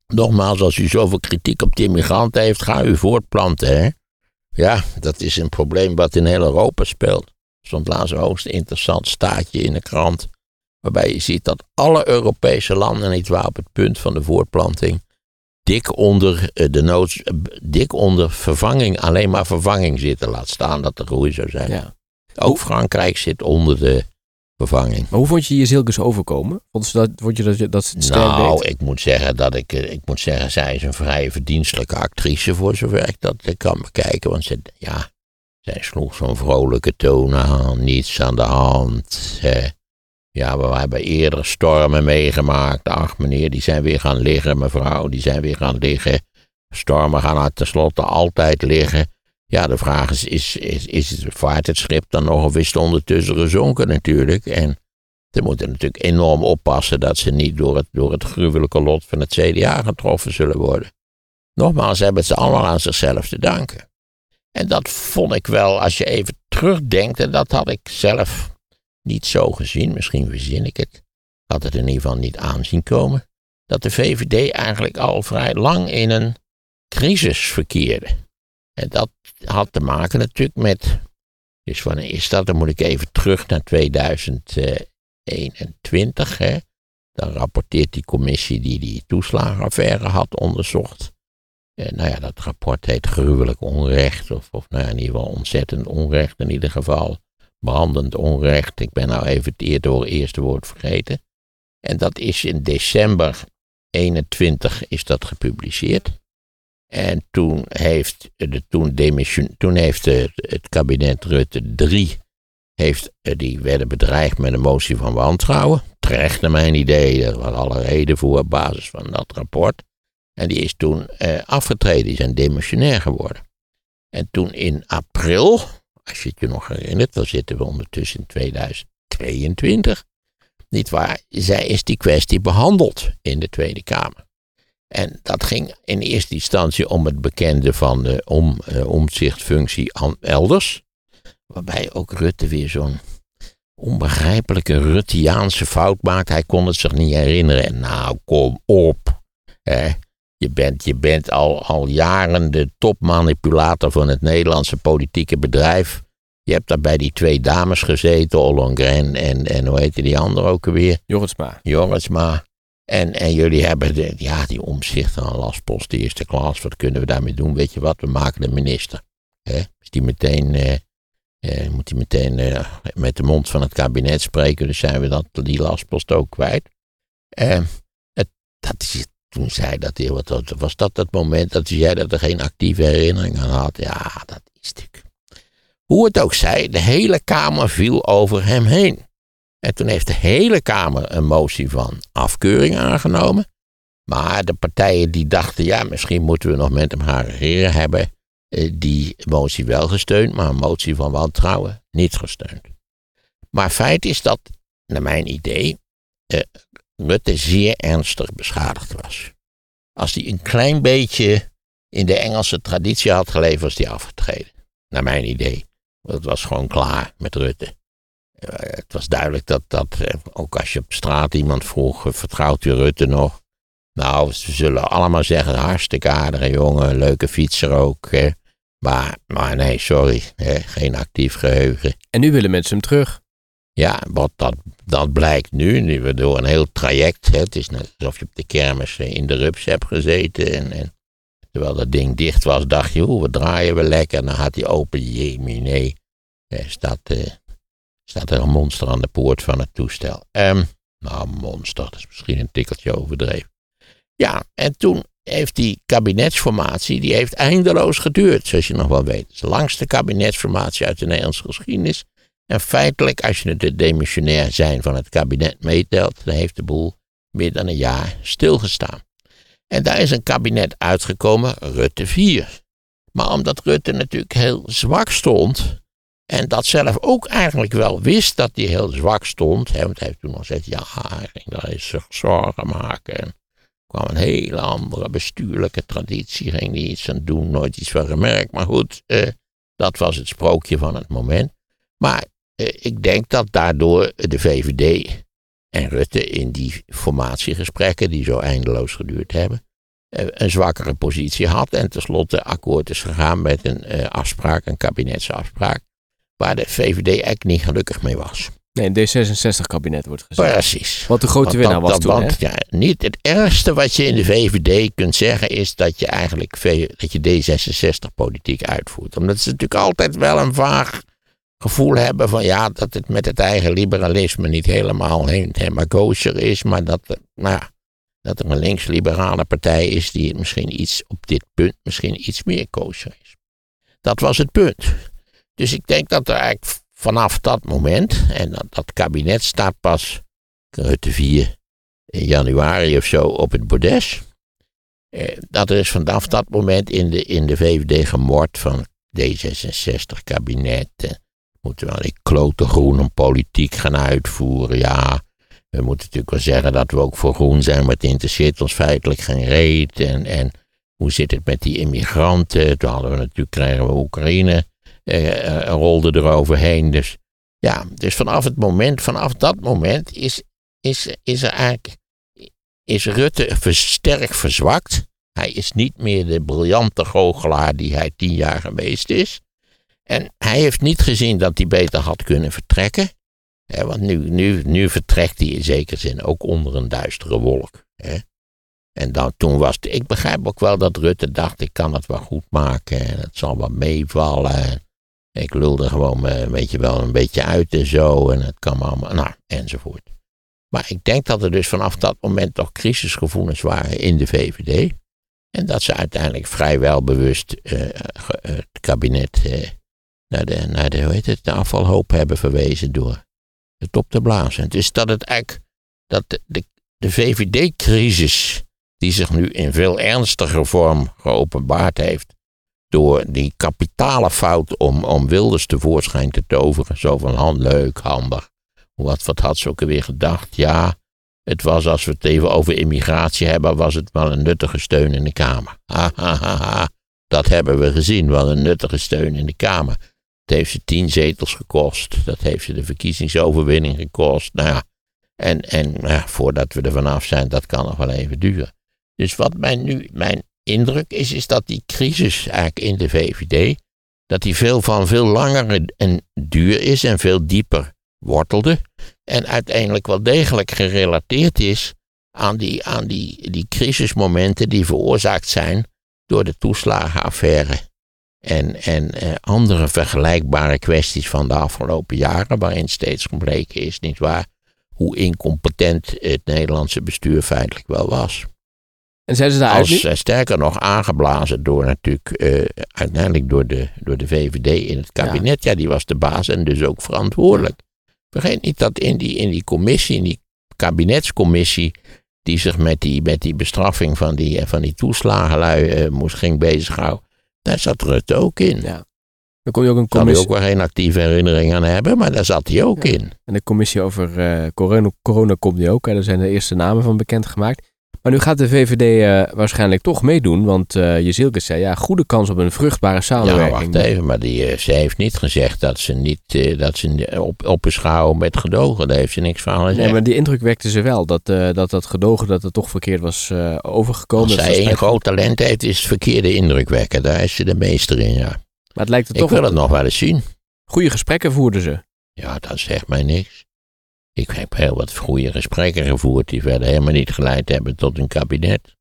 [SPEAKER 1] Nogmaals, als u zoveel kritiek op de immigranten heeft, ga u voortplanten. Hè? Ja, dat is een probleem wat in heel Europa speelt. Er stond laatst een hoogst interessant staatje in de krant. Waarbij je ziet dat alle Europese landen, niet waar, op het punt van de voortplanting. dik onder, eh, de noods, eh, dik onder vervanging, alleen maar vervanging zitten. Laat staan dat er groei zou zijn.
[SPEAKER 4] Ja.
[SPEAKER 1] Ook Frankrijk zit onder de vervanging.
[SPEAKER 4] Maar hoe vond je Jezilkes overkomen? Vond, dat, vond je dat, dat ze het sterk
[SPEAKER 1] Nou,
[SPEAKER 4] deed?
[SPEAKER 1] ik moet zeggen dat ik, eh, ik moet zeggen, zij is een vrij verdienstelijke actrice voor zover ik dat eh, kan bekijken. Want ze, ja, zij sloeg zo'n vrolijke toon aan, niets aan de hand. eh. ja, we hebben eerder stormen meegemaakt. Ach meneer, die zijn weer gaan liggen, mevrouw, die zijn weer gaan liggen. Stormen gaan tenslotte altijd liggen. Ja, de vraag is, is, is, het, vaart het schip dan nog of is ondertussen gezonken natuurlijk? En ze moeten natuurlijk enorm oppassen dat ze niet door het, door het gruwelijke lot van het CDA getroffen zullen worden. Nogmaals, ze hebben ze allemaal aan zichzelf te danken. En dat vond ik wel, als je even terugdenkt, en dat had ik zelf niet zo gezien, misschien verzin ik het, had het in ieder geval niet aanzien komen, dat de VVD eigenlijk al vrij lang in een crisis verkeerde. En dat had te maken natuurlijk met, dus wanneer is dat? Dan moet ik even terug naar 2021. Hè? Dan rapporteert die commissie die die toeslagenaffaire had onderzocht. Eh, nou ja, dat rapport heet gruwelijk onrecht. Of, of nou ja, in ieder geval ontzettend onrecht in ieder geval. Brandend onrecht. Ik ben nou even het eerste woord vergeten. En dat is in december 21 is dat gepubliceerd. En toen heeft, de, toen demission, toen heeft het kabinet Rutte 3 heeft, eh, die werden bedreigd met een motie van wantrouwen. Terecht naar mijn idee, er was alle reden voor op basis van dat rapport. En die is toen eh, afgetreden, die zijn demissionair geworden. En toen in april, als je het je nog herinnert, dan zitten we ondertussen in 2022. Niet waar, zij is die kwestie behandeld in de Tweede Kamer. En dat ging in eerste instantie om het bekende van de om, eh, omzichtfunctie aan elders. Waarbij ook Rutte weer zo'n onbegrijpelijke Ruttiaanse fout maakt. Hij kon het zich niet herinneren. En nou, kom op. Hè. Je bent, je bent al, al jaren de topmanipulator van het Nederlandse politieke bedrijf. Je hebt daar bij die twee dames gezeten, Ollongren en, en hoe heette die andere ook alweer?
[SPEAKER 4] Jorritsma.
[SPEAKER 1] Jorisma. En, en jullie hebben de, ja, die omzicht aan lastpost de eerste klas. Wat kunnen we daarmee doen? Weet je wat? We maken de minister. Die meteen, eh, eh, moet hij meteen eh, met de mond van het kabinet spreken. Dus zijn we dat, die lastpost ook kwijt. Het, dat toen zei dat hij, wat was dat het moment dat hij zei dat er geen actieve herinnering aan had? Ja, dat is natuurlijk. Hoe het ook zij, de hele Kamer viel over hem heen. En toen heeft de hele Kamer een motie van afkeuring aangenomen. Maar de partijen die dachten, ja, misschien moeten we nog met hem gaan regeren, hebben eh, die motie wel gesteund, maar een motie van wantrouwen niet gesteund. Maar feit is dat, naar mijn idee, eh, Rutte zeer ernstig beschadigd was. Als hij een klein beetje in de Engelse traditie had geleefd, was hij afgetreden. Naar mijn idee. Want het was gewoon klaar met Rutte. Het was duidelijk dat, dat eh, ook als je op straat iemand vroeg, eh, vertrouwt u Rutte nog? Nou, ze zullen allemaal zeggen, hartstikke aardige jongen, leuke fietser ook. Hè. Maar, maar nee, sorry, hè, geen actief geheugen.
[SPEAKER 4] En nu willen mensen hem terug.
[SPEAKER 1] Ja, wat dat, dat blijkt nu, nu we door een heel traject. Hè, het is net alsof je op de kermis eh, in de rups hebt gezeten. En, en terwijl dat ding dicht was, dacht je, oeh, wat draaien we lekker. En dan gaat hij open, jemie, nee. Staat, eh, staat er een monster aan de poort van het toestel. Ehm, nou, monster, dat is misschien een tikkeltje overdreven. Ja, en toen heeft die kabinetsformatie, die heeft eindeloos geduurd, zoals je nog wel weet. Het is de langste kabinetsformatie uit de Nederlandse geschiedenis. En feitelijk, als je het demissionair zijn van het kabinet meetelt, dan heeft de boel meer dan een jaar stilgestaan. En daar is een kabinet uitgekomen, Rutte 4. Maar omdat Rutte natuurlijk heel zwak stond, en dat zelf ook eigenlijk wel wist dat hij heel zwak stond, hè, want hij heeft toen nog gezegd, ja, hij ging daar eens zich zorgen maken. En kwam een hele andere bestuurlijke traditie, ging hij iets aan doen, nooit iets van gemerkt. Maar goed, eh, dat was het sprookje van het moment. Maar eh, ik denk dat daardoor de VVD en Rutte in die formatiegesprekken, die zo eindeloos geduurd hebben, eh, een zwakkere positie had en tenslotte akkoord is gegaan met een eh, afspraak, een kabinetsafspraak, waar de VVD eigenlijk niet gelukkig mee was.
[SPEAKER 4] Nee, een D66-kabinet wordt gezegd.
[SPEAKER 1] Precies.
[SPEAKER 4] Wat de grote
[SPEAKER 1] Want
[SPEAKER 4] winnaar
[SPEAKER 1] dat-
[SPEAKER 4] was
[SPEAKER 1] dat-
[SPEAKER 4] toen,
[SPEAKER 1] want,
[SPEAKER 4] hè?
[SPEAKER 1] ja, niet het ergste wat je in de VVD kunt zeggen is dat je eigenlijk dat je D66-politiek uitvoert. Omdat ze natuurlijk altijd wel een vaag gevoel hebben van ja, dat het met het eigen liberalisme niet helemaal, he- helemaal kosher is, maar dat, er- nou ja, dat er een links-liberale partij is die misschien iets op dit punt misschien iets meer kosher is. Dat was het punt. Dus ik denk dat er eigenlijk vanaf dat moment, en dat, kabinet staat pas Rutte 4 in januari of zo op het bordes. Eh, dat er is vanaf dat moment in de, in de VVD gemord van D66 kabinet. eh, moeten we al die klote politiek gaan uitvoeren. Ja, we moeten natuurlijk wel zeggen dat we ook voor groen zijn, maar het interesseert ons feitelijk geen reet. En, en hoe zit het met die immigranten? Toen hadden we natuurlijk, kregen we Oekraïne, eh, eh, rolde eroverheen. Dus ja, dus vanaf het moment, vanaf dat moment is, is, is er eigenlijk, is Rutte sterk verzwakt. Hij is niet meer de briljante goochelaar die hij tien jaar geweest is. En hij heeft niet gezien dat hij beter had kunnen vertrekken. Want nu, nu, nu vertrekt hij in zekere zin ook onder een duistere wolk. En dan, toen was ik begrijp ook wel dat Rutte dacht, ik kan het wel goed maken en het zal wel meevallen. Ik lulde gewoon, weet je wel, een beetje uit en zo en het kan allemaal, nou, enzovoort. Maar ik denk dat er dus vanaf dat moment toch crisisgevoelens waren in de VVD. En dat ze uiteindelijk vrijwel bewust eh, het kabinet eh, naar, de, naar de, hoe heet het, hebben verwezen door het op te blazen. Dus dat het eigenlijk, dat de, de, de VVD-crisis, die zich nu in veel ernstiger vorm geopenbaard heeft, door die kapitale fout om, om Wilders tevoorschijn te toveren, zo van hand, leuk, handig. Wat, wat had ze ook alweer gedacht? Ja, het was als we het even over immigratie hebben, was het wel een nuttige steun in de Kamer. Ha, ha. Dat hebben we gezien, wel een nuttige steun in de Kamer. Het heeft ze tien zetels gekost. Dat heeft ze de verkiezingsoverwinning gekost. Nou ja, en, en voordat we er vanaf zijn, dat kan nog wel even duren. Dus wat mijn, nu, mijn indruk is, is dat die crisis eigenlijk in de VVD, dat die veel van veel langer en duur is en veel dieper wortelde. En uiteindelijk wel degelijk gerelateerd is aan die, aan die, die crisismomenten die veroorzaakt zijn door de toeslagenaffaire. En, en eh, andere vergelijkbare kwesties van de afgelopen jaren, waarin steeds gebleken is, nietwaar, hoe incompetent het Nederlandse bestuur feitelijk wel was.
[SPEAKER 4] En zijn ze daaruit
[SPEAKER 1] Als,
[SPEAKER 4] nu?
[SPEAKER 1] eh, sterker nog, aangeblazen door natuurlijk, eh, uiteindelijk door de, door de VVD in het kabinet. Ja. die was de baas en dus ook verantwoordelijk. Vergeet niet dat in die, in die commissie, in die kabinetscommissie, die zich met die, met die bestraffing van die, eh, van die toeslagenlui moest, ging bezighouden, daar zat Rutte ook in.
[SPEAKER 4] Ja. Dan kom je ook een
[SPEAKER 1] Daar
[SPEAKER 4] commissie,
[SPEAKER 1] ook wel geen actieve herinnering aan hebben, maar daar zat hij ook
[SPEAKER 4] Ja.
[SPEAKER 1] in.
[SPEAKER 4] en de commissie over corona, corona komt nu ook. Hè. Daar zijn de eerste namen van bekendgemaakt. Maar nu gaat de VVD eh, waarschijnlijk toch meedoen, want uh, zei ja, goede kans op een vruchtbare
[SPEAKER 1] Ja,
[SPEAKER 4] samenwerking.
[SPEAKER 1] wacht even, maar die, eh, ze heeft niet gezegd dat ze niet dat ze op, opbeschouwen met gedogen. Daar heeft ze niks van gezegd.
[SPEAKER 4] Nee, maar die indruk wekte ze wel, dat dat, dat gedogen dat het toch verkeerd was overgekomen.
[SPEAKER 1] Als zij
[SPEAKER 4] spijt-
[SPEAKER 1] groot talent heeft, is het verkeerde indruk wekken. Daar is ze de meester in, ja.
[SPEAKER 4] Maar het lijkt er
[SPEAKER 1] Ik
[SPEAKER 4] toch
[SPEAKER 1] wil
[SPEAKER 4] wel
[SPEAKER 1] het nog wel eens zien.
[SPEAKER 4] goede gesprekken voerden ze.
[SPEAKER 1] Ja, dat zegt mij niks. Ik heb heel wat goede gesprekken gevoerd die verder helemaal niet geleid hebben tot een kabinet.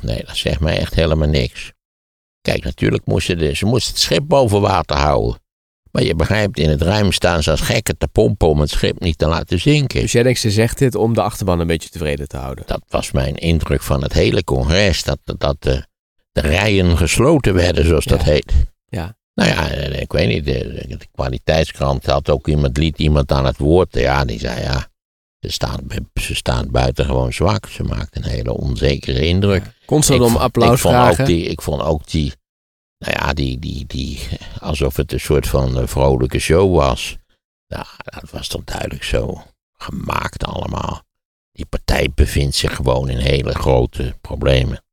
[SPEAKER 1] Nee, dat zegt mij echt helemaal niks. Kijk, natuurlijk moesten de, ze moesten het schip boven water houden. Maar je begrijpt, in het ruim staan ze als gekken te pompen om het schip niet te laten zinken.
[SPEAKER 4] Dus jij denkt, ze zegt dit om de achterban een beetje tevreden te houden.
[SPEAKER 1] Dat was mijn indruk van het hele congres, dat, dat, dat de, de rijen gesloten werden, zoals dat heet.
[SPEAKER 4] Ja.
[SPEAKER 1] Nou ja, eh, ik weet niet, de, de kwaliteitskrant had ook iemand, liet iemand aan het woord. Ja, die zei ja, ze staan, ze staan buitengewoon zwak. Ze maakt een hele onzekere indruk.
[SPEAKER 4] Constant om applaus
[SPEAKER 1] ik vond
[SPEAKER 4] vragen.
[SPEAKER 1] Ook die, ik vond ook die, nou ja, die, die, die, alsof het een soort van eh, vrolijke show was. Nou, dat was toch duidelijk zo gemaakt allemaal. Die partij bevindt zich gewoon in hele grote problemen.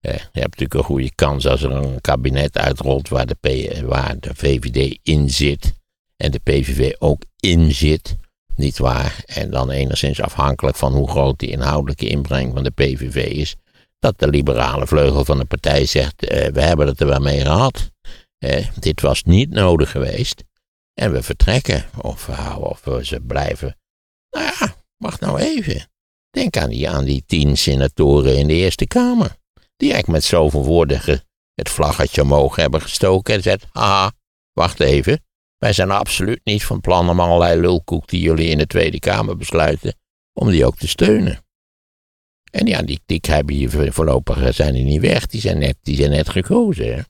[SPEAKER 1] Eh, je hebt natuurlijk een goede kans als er een kabinet uitrolt waar de, P, waar de VVD in zit. En de PVV ook in zit. Niet waar? En dan enigszins afhankelijk van hoe groot die inhoudelijke inbreng van de PVV is dat de liberale vleugel van de partij zegt: eh, we hebben het er wel mee gehad. Eh, dit was niet nodig geweest. En we vertrekken. Of, uh, of we ze blijven. Nou ja, wacht nou even. Denk aan die, aan die tien senatoren in de Eerste Kamer. Die eigenlijk met zoveel woorden ge- het vlaggetje omhoog hebben gestoken. En zegt: haha, wacht even. Wij zijn absoluut niet van plan om allerlei lulkoek die jullie in de Tweede Kamer besluiten. om die ook te steunen. En ja, die, die hebben hier voorlopig eh, zijn die niet weg. Die zijn net, die zijn net gekozen. Hè?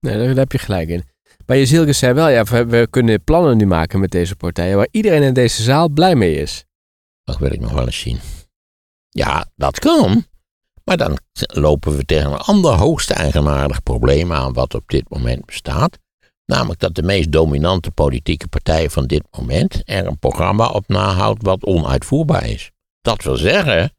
[SPEAKER 4] Nee, daar, heb je gelijk in. Maar Jezielke zei wel, ja, we, we kunnen plannen nu maken met deze partijen waar iedereen in deze zaal blij mee is.
[SPEAKER 1] Dat wil ik nog wel eens zien. Ja, dat kan. Maar dan lopen we tegen een ander hoogst eigenaardig probleem aan wat op dit moment bestaat. Namelijk dat de meest dominante politieke partij van dit moment er een programma op nahoudt wat onuitvoerbaar is. Dat wil zeggen,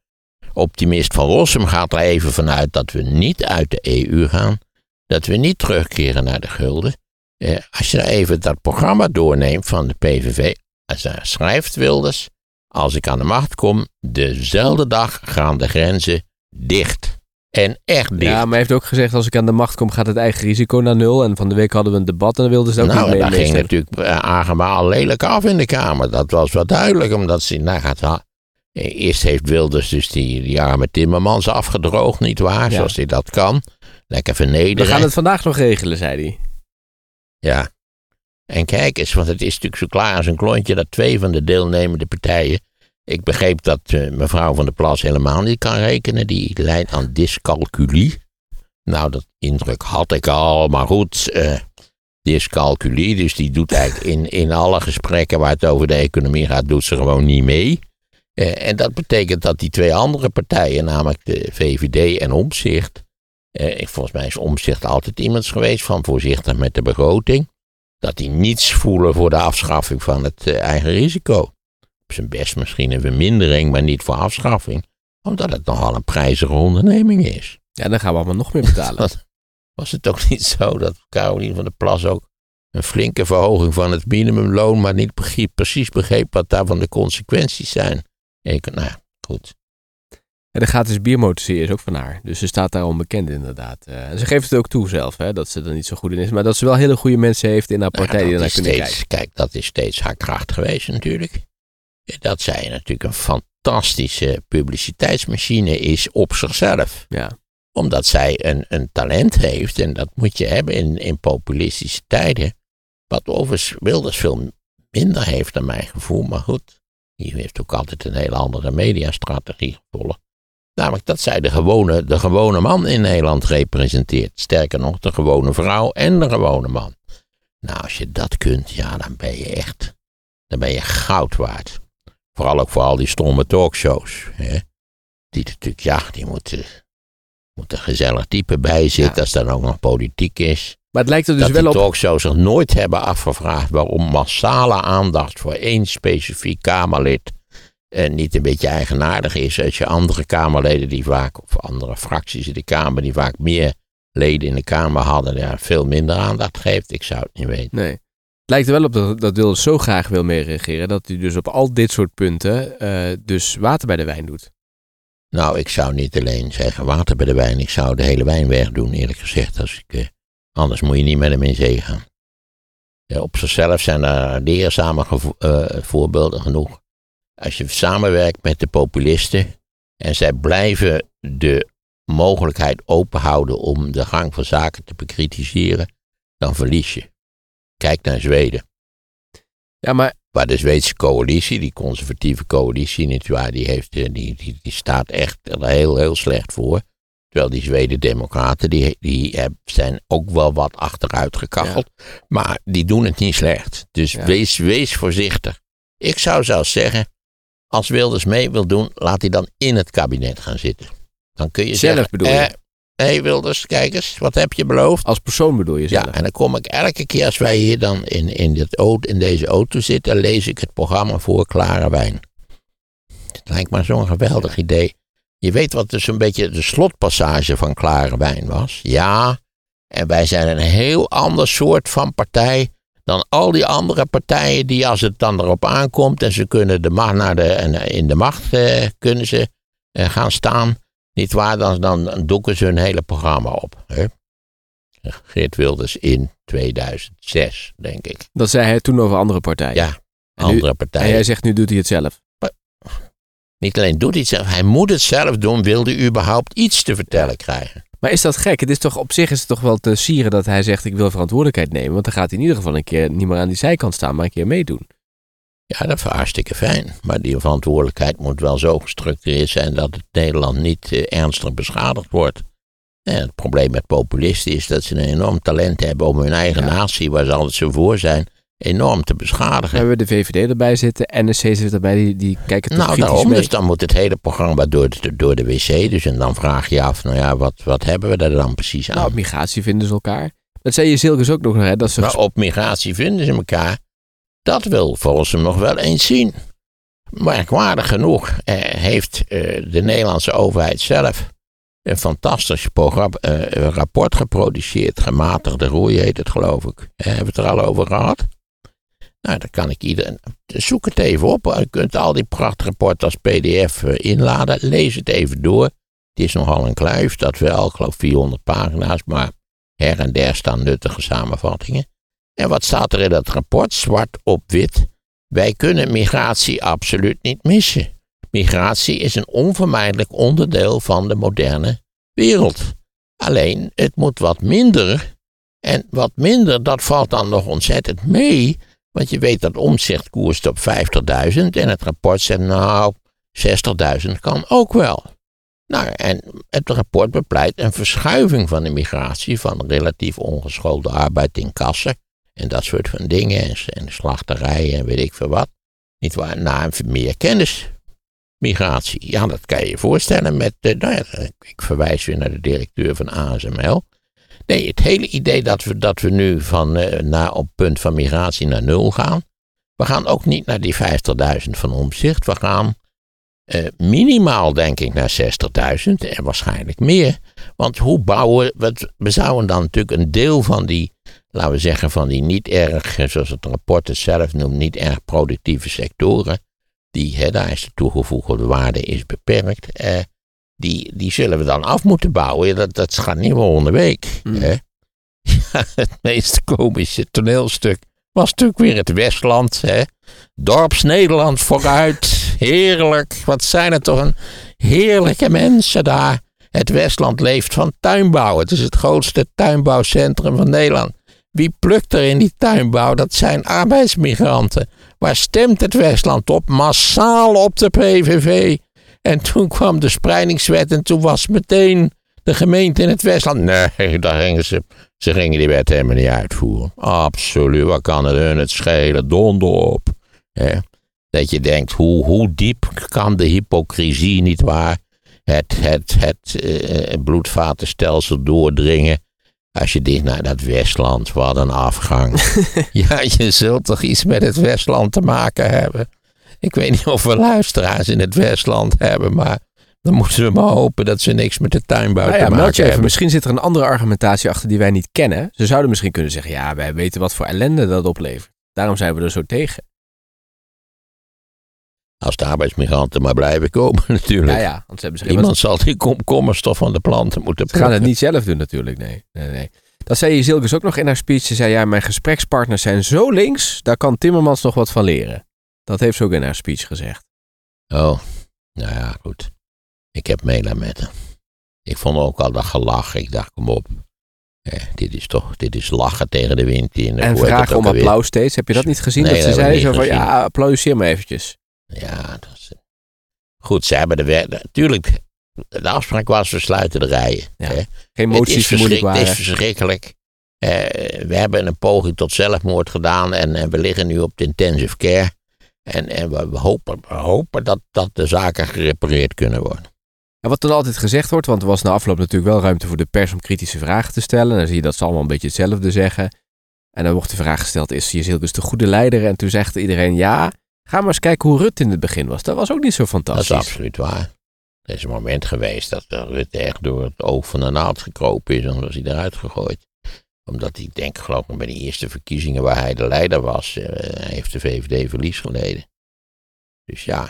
[SPEAKER 1] optimist van Rossum gaat er even vanuit dat we niet uit de EU gaan, dat we niet terugkeren naar de gulden. Eh, als je nou even dat programma doorneemt van de PVV, als schrijft Wilders, als ik aan de macht kom, dezelfde dag gaan de grenzen dicht. En echt dicht.
[SPEAKER 4] Ja, maar hij heeft ook gezegd, als ik aan de macht kom, gaat het eigen risico naar nul. En van de week hadden we een debat en dan wilden ze ook
[SPEAKER 1] nou,
[SPEAKER 4] niet mee
[SPEAKER 1] dat ging
[SPEAKER 4] meestemmen.
[SPEAKER 1] natuurlijk uh, Agema lelijk af in de Kamer. Dat was wel duidelijk, omdat ze... Nou, gaat, eh, eerst heeft Wilders dus die, die arme Timmermans afgedroogd, nietwaar?
[SPEAKER 4] Ja.
[SPEAKER 1] Zoals hij dat kan. Lekker
[SPEAKER 4] We
[SPEAKER 1] vernederen.
[SPEAKER 4] gaan het vandaag nog regelen, zei hij.
[SPEAKER 1] Ja. En kijk eens, want het is natuurlijk zo klaar als een klontje dat twee van de deelnemende partijen. Ik begreep dat eh, mevrouw van der Plas helemaal niet kan rekenen. Die leidt aan dyscalculie. Nou, dat indruk had ik al, maar goed. eh dyscalculie, dus die doet eigenlijk in, in alle gesprekken waar het over de economie gaat, doet ze gewoon niet mee. Eh, en dat betekent dat die twee andere partijen, namelijk de VVD en Omzicht. Volgens mij is Omzicht altijd iemand geweest van voorzichtig met de begroting. Dat die niets voelen voor de afschaffing van het eigen risico. Op zijn best misschien een vermindering, maar niet voor afschaffing. Omdat het nogal een prijzige onderneming is.
[SPEAKER 4] Ja, dan gaan we allemaal nog meer betalen.
[SPEAKER 1] Was het ook niet zo dat Caroline van der Plas ook een flinke verhoging van het minimumloon, maar niet begreep, precies begreep wat daarvan de consequenties zijn? Ik, nou ja, goed.
[SPEAKER 4] En de gratis biermotorserie is ook van haar. Dus ze staat daar onbekend inderdaad. Eh, en ze geeft het ook toe zelf, hè, dat ze er niet zo goed in is. Maar dat ze wel hele goede mensen heeft in haar partij
[SPEAKER 1] Ja,
[SPEAKER 4] die
[SPEAKER 1] is
[SPEAKER 4] kunnen
[SPEAKER 1] steeds,
[SPEAKER 4] kijken.
[SPEAKER 1] Kijk, dat is steeds haar kracht geweest natuurlijk. Dat zij natuurlijk een fantastische publiciteitsmachine is op zichzelf.
[SPEAKER 4] Ja.
[SPEAKER 1] Omdat zij een, een talent heeft, en dat moet je hebben in, in populistische tijden. Wat overigens Wilders veel minder heeft naar mijn gevoel, maar goed. Die heeft ook altijd een hele andere mediastrategie gevolgd. Namelijk dat zij de gewone, de gewone man in Nederland representeert. Sterker nog, de gewone vrouw en de gewone man. Nou, als je dat kunt, ja, dan ben je echt, dan ben je goud waard. Vooral ook voor al die stomme talkshows. Hè? Die natuurlijk, ja, die moeten, moet een gezellig type bij zitten,
[SPEAKER 4] Ja.
[SPEAKER 1] als dat ook nog politiek is.
[SPEAKER 4] Maar het lijkt er dus
[SPEAKER 1] dat
[SPEAKER 4] wel op...
[SPEAKER 1] talkshows zich nooit hebben afgevraagd waarom massale aandacht voor één specifiek Kamerlid eh, niet een beetje eigenaardig is als je andere Kamerleden die vaak, of andere fracties in de Kamer, die vaak meer leden in de Kamer hadden, ja, veel minder aandacht geeft. Ik zou het niet weten.
[SPEAKER 4] Nee. Lijkt er wel op dat, dat zo graag wil meeregeren dat hij dus op al dit soort punten eh, dus water bij de wijn doet.
[SPEAKER 1] Nou, ik zou niet alleen zeggen water bij de wijn, ik zou de hele wijn wegdoen, eerlijk gezegd. Als ik, eh, anders moet je niet met hem in zee gaan. Ja, op zichzelf zijn er leerzame eh, voorbeelden genoeg. Als je samenwerkt met de populisten en zij blijven de mogelijkheid openhouden om de gang van zaken te bekritiseren, dan verlies je. Kijk naar Zweden.
[SPEAKER 4] Ja, maar
[SPEAKER 1] Waar de Zweedse coalitie, die conservatieve coalitie, die, heeft, eh, die, die, die staat echt heel, heel slecht voor. Terwijl die Zweden-democraten, die, die eh, zijn ook wel wat achteruit gekacheld. Maar die doen het niet slecht. Dus
[SPEAKER 4] Ja.
[SPEAKER 1] wees, wees voorzichtig. Ik zou zelfs zeggen, als Wilders mee wil doen, laat hij dan in het kabinet gaan zitten. Dan kun je
[SPEAKER 4] Zelf
[SPEAKER 1] zeggen,
[SPEAKER 4] bedoel je?
[SPEAKER 1] eh, hey Wilders, kijk eens, wat heb je beloofd?
[SPEAKER 4] als persoon bedoel je.
[SPEAKER 1] Ja, en dan kom ik elke keer als wij hier dan in, in, dit, in deze auto zitten, lees ik het programma voor Klare Wijn. Het lijkt me zo'n geweldig idee. Je weet wat dus een beetje de slotpassage van Klare Wijn was? Ja, en wij zijn een heel ander soort van partij dan al die andere partijen die als het dan erop aankomt en ze kunnen de macht naar de, en in de macht eh, kunnen ze eh, gaan staan, niet waar, dan, dan doeken ze hun hele programma op. Hè? Geert Wilders in 2006, denk ik.
[SPEAKER 4] Dat zei hij toen over andere partijen.
[SPEAKER 1] Ja,
[SPEAKER 4] En nu-
[SPEAKER 1] andere
[SPEAKER 4] En
[SPEAKER 1] partijen.
[SPEAKER 4] jij zegt nu doet hij het zelf.
[SPEAKER 1] Niet alleen doet hij het zelf, hij moet het zelf doen, wil hij überhaupt iets te vertellen krijgen.
[SPEAKER 4] Maar is dat gek? Het is toch op zich is het toch wel te sieren dat hij zegt ik wil verantwoordelijkheid nemen. Want dan gaat hij in ieder geval een keer niet meer aan die zijkant staan, maar een keer meedoen.
[SPEAKER 1] Ja, dat is hartstikke fijn. Maar die verantwoordelijkheid moet wel zo gestructureerd zijn dat het Nederland niet eh, ernstig beschadigd wordt. En het probleem met populisten is dat ze een enorm talent hebben om hun eigen
[SPEAKER 4] Ja.
[SPEAKER 1] natie, waar ze altijd zo voor zijn, enorm te
[SPEAKER 4] We
[SPEAKER 1] beschadigen.
[SPEAKER 4] hebben de VVD erbij zitten, NSC zit erbij, die, die kijken toch
[SPEAKER 1] Nou, daarom.
[SPEAKER 4] mee.
[SPEAKER 1] Dus dan moet het hele programma door de, door de wc. Dus en dan vraag je je af, nou ja, wat, wat hebben we daar dan precies aan?
[SPEAKER 4] Nou, op migratie vinden ze elkaar. Dat zei je Zilkes ook nog, hè? Dat ze
[SPEAKER 1] Maar op migratie vinden ze elkaar. Dat wil volgens hem nog wel eens zien. Merkwaardig genoeg eh, heeft eh, de Nederlandse overheid zelf een fantastisch eh, rapport geproduceerd. Gematigde roei heet het, geloof ik. Eh, hebben we het er al over gehad? Nou, dan kan ik iedereen. Zoek het even op. Je kunt al die prachtrapporten als PDF eh, inladen. Lees het even door. Het is nogal een kluif, dat wel. Ik geloof 400 pagina's, maar her en der staan nuttige samenvattingen. En wat staat er in dat rapport? Zwart op wit. Wij kunnen migratie absoluut niet missen. Migratie is een onvermijdelijk onderdeel van de moderne wereld. Alleen, het moet wat minder. En wat minder, dat valt dan nog ontzettend mee. Want je weet dat omzicht koerst op 50.000. En het rapport zegt, nou, 60.000 kan ook wel. Nou, en het rapport bepleit een verschuiving van de migratie van relatief ongeschoolde arbeid in kassen en dat soort van dingen en, en slachterijen en weet ik veel wat. Niet waar, naar een meer kennismigratie. Ja, dat kan je je voorstellen met, eh, nou ja, ik verwijs weer naar de directeur van ASML. Nee, het hele idee dat we, dat we nu van, eh, naar, op punt van migratie naar nul gaan. We gaan ook niet naar die 50.000 van omzicht. We gaan eh, minimaal, denk ik, naar 60.000 en waarschijnlijk meer. Want hoe bouwen we, we zouden dan natuurlijk een deel van die, laten we zeggen, van die niet erg, zoals het rapport het zelf noemt, niet erg productieve sectoren, die, hè, daar is de toegevoegde waarde is beperkt, eh, die, die zullen we dan af moeten bouwen. Dat, dat gaat niet volgende week.
[SPEAKER 4] Hmm.
[SPEAKER 1] Hè? Ja, het meest komische toneelstuk was natuurlijk weer het Westland. Hè? Dorps Nederland vooruit. Heerlijk. Wat zijn er toch een heerlijke mensen daar. Het Westland leeft van tuinbouw. Het is het grootste tuinbouwcentrum van Nederland. Wie plukt er in die tuinbouw? Dat zijn arbeidsmigranten. Waar stemt het Westland op? Massaal op de PVV. En toen kwam de spreidingswet en toen was meteen de gemeente in het Westland. Nee, daar gingen ze, ze gingen die wet helemaal niet uitvoeren. Absoluut, wat kan het hun het schelen? Donder op. Dat je denkt, hoe, hoe diep kan de hypocrisie niet waar het, het, het eh, bloedvatenstelsel doordringen? Als je dicht naar dat Westland, wat een afgang. ja, je zult toch iets met het Westland te maken hebben. Ik weet niet of we luisteraars in het Westland hebben, maar dan moeten we maar hopen dat ze niks met de tuinbouw
[SPEAKER 4] Nou
[SPEAKER 1] te maken
[SPEAKER 4] meld je even.
[SPEAKER 1] hebben.
[SPEAKER 4] Misschien zit er een andere argumentatie achter die wij niet kennen. Ze zouden misschien kunnen zeggen, ja, wij weten wat voor ellende dat oplevert. Daarom zijn we er zo tegen.
[SPEAKER 1] Als de arbeidsmigranten maar blijven komen natuurlijk.
[SPEAKER 4] Ja, ja, want ze hebben zich
[SPEAKER 1] Iemand zal die komkommerstof van de planten moeten
[SPEAKER 4] Ze gaan het
[SPEAKER 1] plukken.
[SPEAKER 4] niet zelf doen natuurlijk, nee. nee, nee. Dat zei Jezilkes ook nog in haar speech. Ze zei, ja, mijn gesprekspartners zijn zo links, daar kan Timmermans nog wat van leren. Dat heeft ze ook in haar speech gezegd.
[SPEAKER 1] Oh, nou ja, goed. Ik heb meela met haar. Ik vond ook al dat gelach. Ik dacht, kom op. Eh, dit is toch, dit is lachen tegen de wind in.
[SPEAKER 4] En vragen om applaus steeds. Heb je dat niet gezien?
[SPEAKER 1] Nee,
[SPEAKER 4] dat ze
[SPEAKER 1] dat
[SPEAKER 4] zei zo van,
[SPEAKER 1] gezien.
[SPEAKER 4] ja, applaudisseer me eventjes.
[SPEAKER 1] Ja, dat is... Goed, ze hebben de werk... Natuurlijk, de afspraak was, we sluiten de rijen.
[SPEAKER 4] Ja,
[SPEAKER 1] hè.
[SPEAKER 4] Geen
[SPEAKER 1] Het
[SPEAKER 4] moties
[SPEAKER 1] is,
[SPEAKER 4] die moeilijk
[SPEAKER 1] verschrik- het
[SPEAKER 4] waren.
[SPEAKER 1] is verschrikkelijk. Eh, we hebben een poging tot zelfmoord gedaan en, en we liggen nu op de intensive care. En, en we, we hopen, we hopen dat, dat de zaken gerepareerd kunnen worden.
[SPEAKER 4] En wat dan altijd gezegd wordt, want er was na afloop natuurlijk wel ruimte voor de pers om kritische vragen te stellen. En dan zie je dat ze allemaal een beetje hetzelfde zeggen. En dan wordt de vraag gesteld, is Jezilkes de goede leider? En toen zegt iedereen, ja, ga maar eens kijken hoe Rutte in het begin was. Dat was ook niet zo
[SPEAKER 1] Dat
[SPEAKER 4] fantastisch.
[SPEAKER 1] is absoluut waar. Er is een moment geweest dat Rutte echt door het oog van de naald gekropen is en was hij eruit gegooid. Omdat hij, denk geloof ik, bij de eerste verkiezingen waar hij de leider was, eh, heeft de VVD verlies geleden. Dus ja,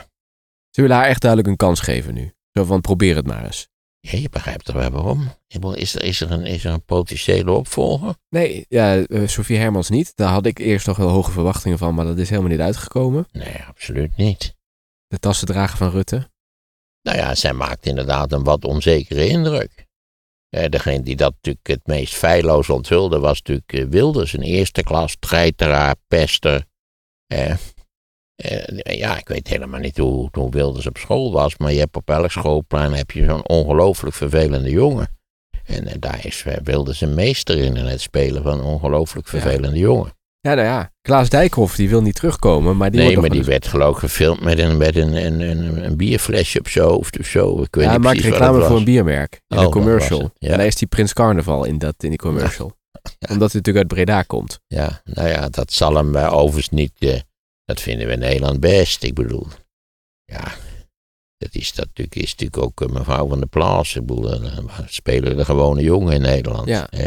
[SPEAKER 4] Ze willen haar echt duidelijk een kans geven nu. Zo van, probeer het maar eens.
[SPEAKER 1] Ja, je begrijpt toch wel waarom? Is er, is, er een, is er een potentiële opvolger?
[SPEAKER 4] Nee, ja, eh, Sofie Hermans niet. Daar had ik eerst nog wel hoge verwachtingen van, maar dat is helemaal niet uitgekomen.
[SPEAKER 1] Nee, absoluut niet.
[SPEAKER 4] De tassen dragen van Rutte.
[SPEAKER 1] Nou ja, zij maakt inderdaad een wat onzekere indruk. Eh, degene die dat natuurlijk het meest feilloos onthulde was natuurlijk eh, Wilders. Een eerste klas treiteraar, pester. Eh, eh, ja, ik weet helemaal niet hoe, hoe Wilders op school was, maar je hebt op elk schoolplein heb je zo'n ongelooflijk vervelende jongen. En eh, daar is eh, Wilders een meester in, in het spelen van een ongelooflijk
[SPEAKER 4] Ja.
[SPEAKER 1] vervelende jongen.
[SPEAKER 4] Ja, nou ja. Klaas Dijkhoff, die wil niet terugkomen, maar die
[SPEAKER 1] nee,
[SPEAKER 4] wordt
[SPEAKER 1] maar die werd geloof ik gefilmd met een, met een, een, een, een bierflesje op zijn hoofd of zo. Ik weet
[SPEAKER 4] Ja, hij maakt reclame voor een biermerk. In
[SPEAKER 1] Oh,
[SPEAKER 4] een
[SPEAKER 1] was
[SPEAKER 4] commercial.
[SPEAKER 1] ja.
[SPEAKER 4] En daar is die Prins Carnaval in, dat, in die commercial. Omdat hij natuurlijk uit Breda komt.
[SPEAKER 1] Ja, nou ja, dat zal hem overigens niet. Dat vinden we in Nederland best. Ik bedoel, ja, dat is, dat natuurlijk, is natuurlijk ook eh, mevrouw van der Plaats. Ik bedoel, eh, we spelen de gewone jongen in Nederland.
[SPEAKER 4] Ja.
[SPEAKER 1] hè.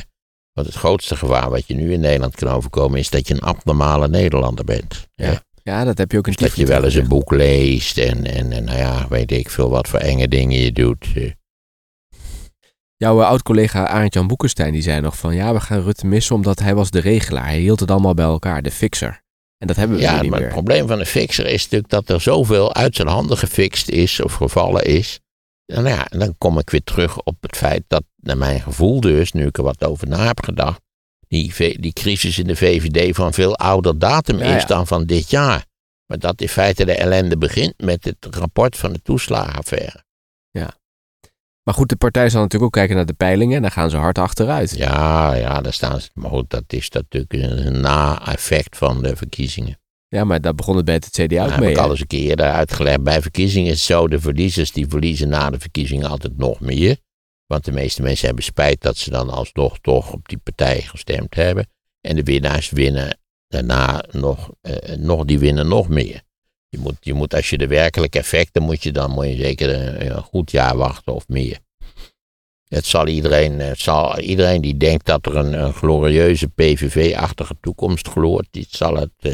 [SPEAKER 1] Want het grootste gevaar wat je nu in Nederland kan overkomen is dat je een abnormale Nederlander bent. hè.
[SPEAKER 4] Ja. Ja, dat heb je ook in
[SPEAKER 1] Dus dat je wel eens een boek leest en, en, en nou ja, weet ik veel wat voor enge dingen je doet. eh.
[SPEAKER 4] Jouw eh, oud-collega Arend-Jan Boekenstein die zei nog van... Ja, we gaan Rutte missen omdat hij was de regelaar. Hij hield het allemaal bij elkaar, de fixer. En dat hebben we
[SPEAKER 1] Ja,
[SPEAKER 4] niet
[SPEAKER 1] maar
[SPEAKER 4] meer.
[SPEAKER 1] het probleem van de fixer is natuurlijk dat er zoveel uit zijn handen gefixt is of gevallen is. En nou ja, dan kom ik weer terug op het feit dat, naar mijn gevoel dus, nu ik er wat over na heb gedacht, die, die crisis in de VVD van veel ouder datum
[SPEAKER 4] Ja,
[SPEAKER 1] is
[SPEAKER 4] ja.
[SPEAKER 1] dan van dit jaar. Maar dat in feite de ellende begint met het rapport van de toeslagenaffaire.
[SPEAKER 4] Maar goed, de partij zal natuurlijk ook kijken naar de peilingen. En daar gaan ze hard achteruit.
[SPEAKER 1] Ja, ja, daar staan ze. Maar goed, dat is natuurlijk een, na-effect van de verkiezingen.
[SPEAKER 4] Ja, maar daar begon het bij het CDA ook
[SPEAKER 1] Dat heb
[SPEAKER 4] mee.
[SPEAKER 1] ik al eens een keer eerder uitgelegd. Bij verkiezingen is het zo, de verliezers die verliezen na de verkiezingen altijd nog meer. Want de meeste mensen hebben spijt dat ze dan alsnog toch op die partij gestemd hebben. En de winnaars winnen daarna nog, eh, nog die winnen nog meer. Je moet, je moet, als je de werkelijke effecten moet je dan moet je zeker een, een goed jaar wachten of meer. Het zal iedereen, het zal iedereen die denkt dat er een, een glorieuze PVV-achtige toekomst gloort, die zal het, eh,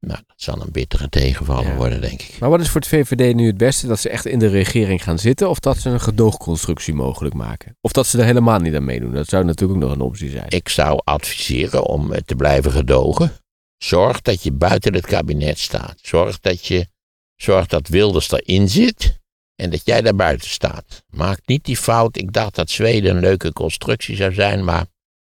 [SPEAKER 1] nou, dat zal een bittere tegenvaller
[SPEAKER 4] Ja.
[SPEAKER 1] worden, denk ik.
[SPEAKER 4] Maar wat is voor het VVD nu het beste? Dat ze echt in de regering gaan zitten? Of dat ze een gedoogconstructie mogelijk maken? Of dat ze er helemaal niet aan meedoen? Dat zou natuurlijk ook nog een optie zijn.
[SPEAKER 1] Ik zou adviseren om eh, te blijven gedogen. Zorg dat je buiten het kabinet staat. Zorg dat, je, zorg dat Wilders erin zit en dat jij daar buiten staat. Maak niet die fout. Ik dacht dat Zweden een leuke constructie zou zijn, maar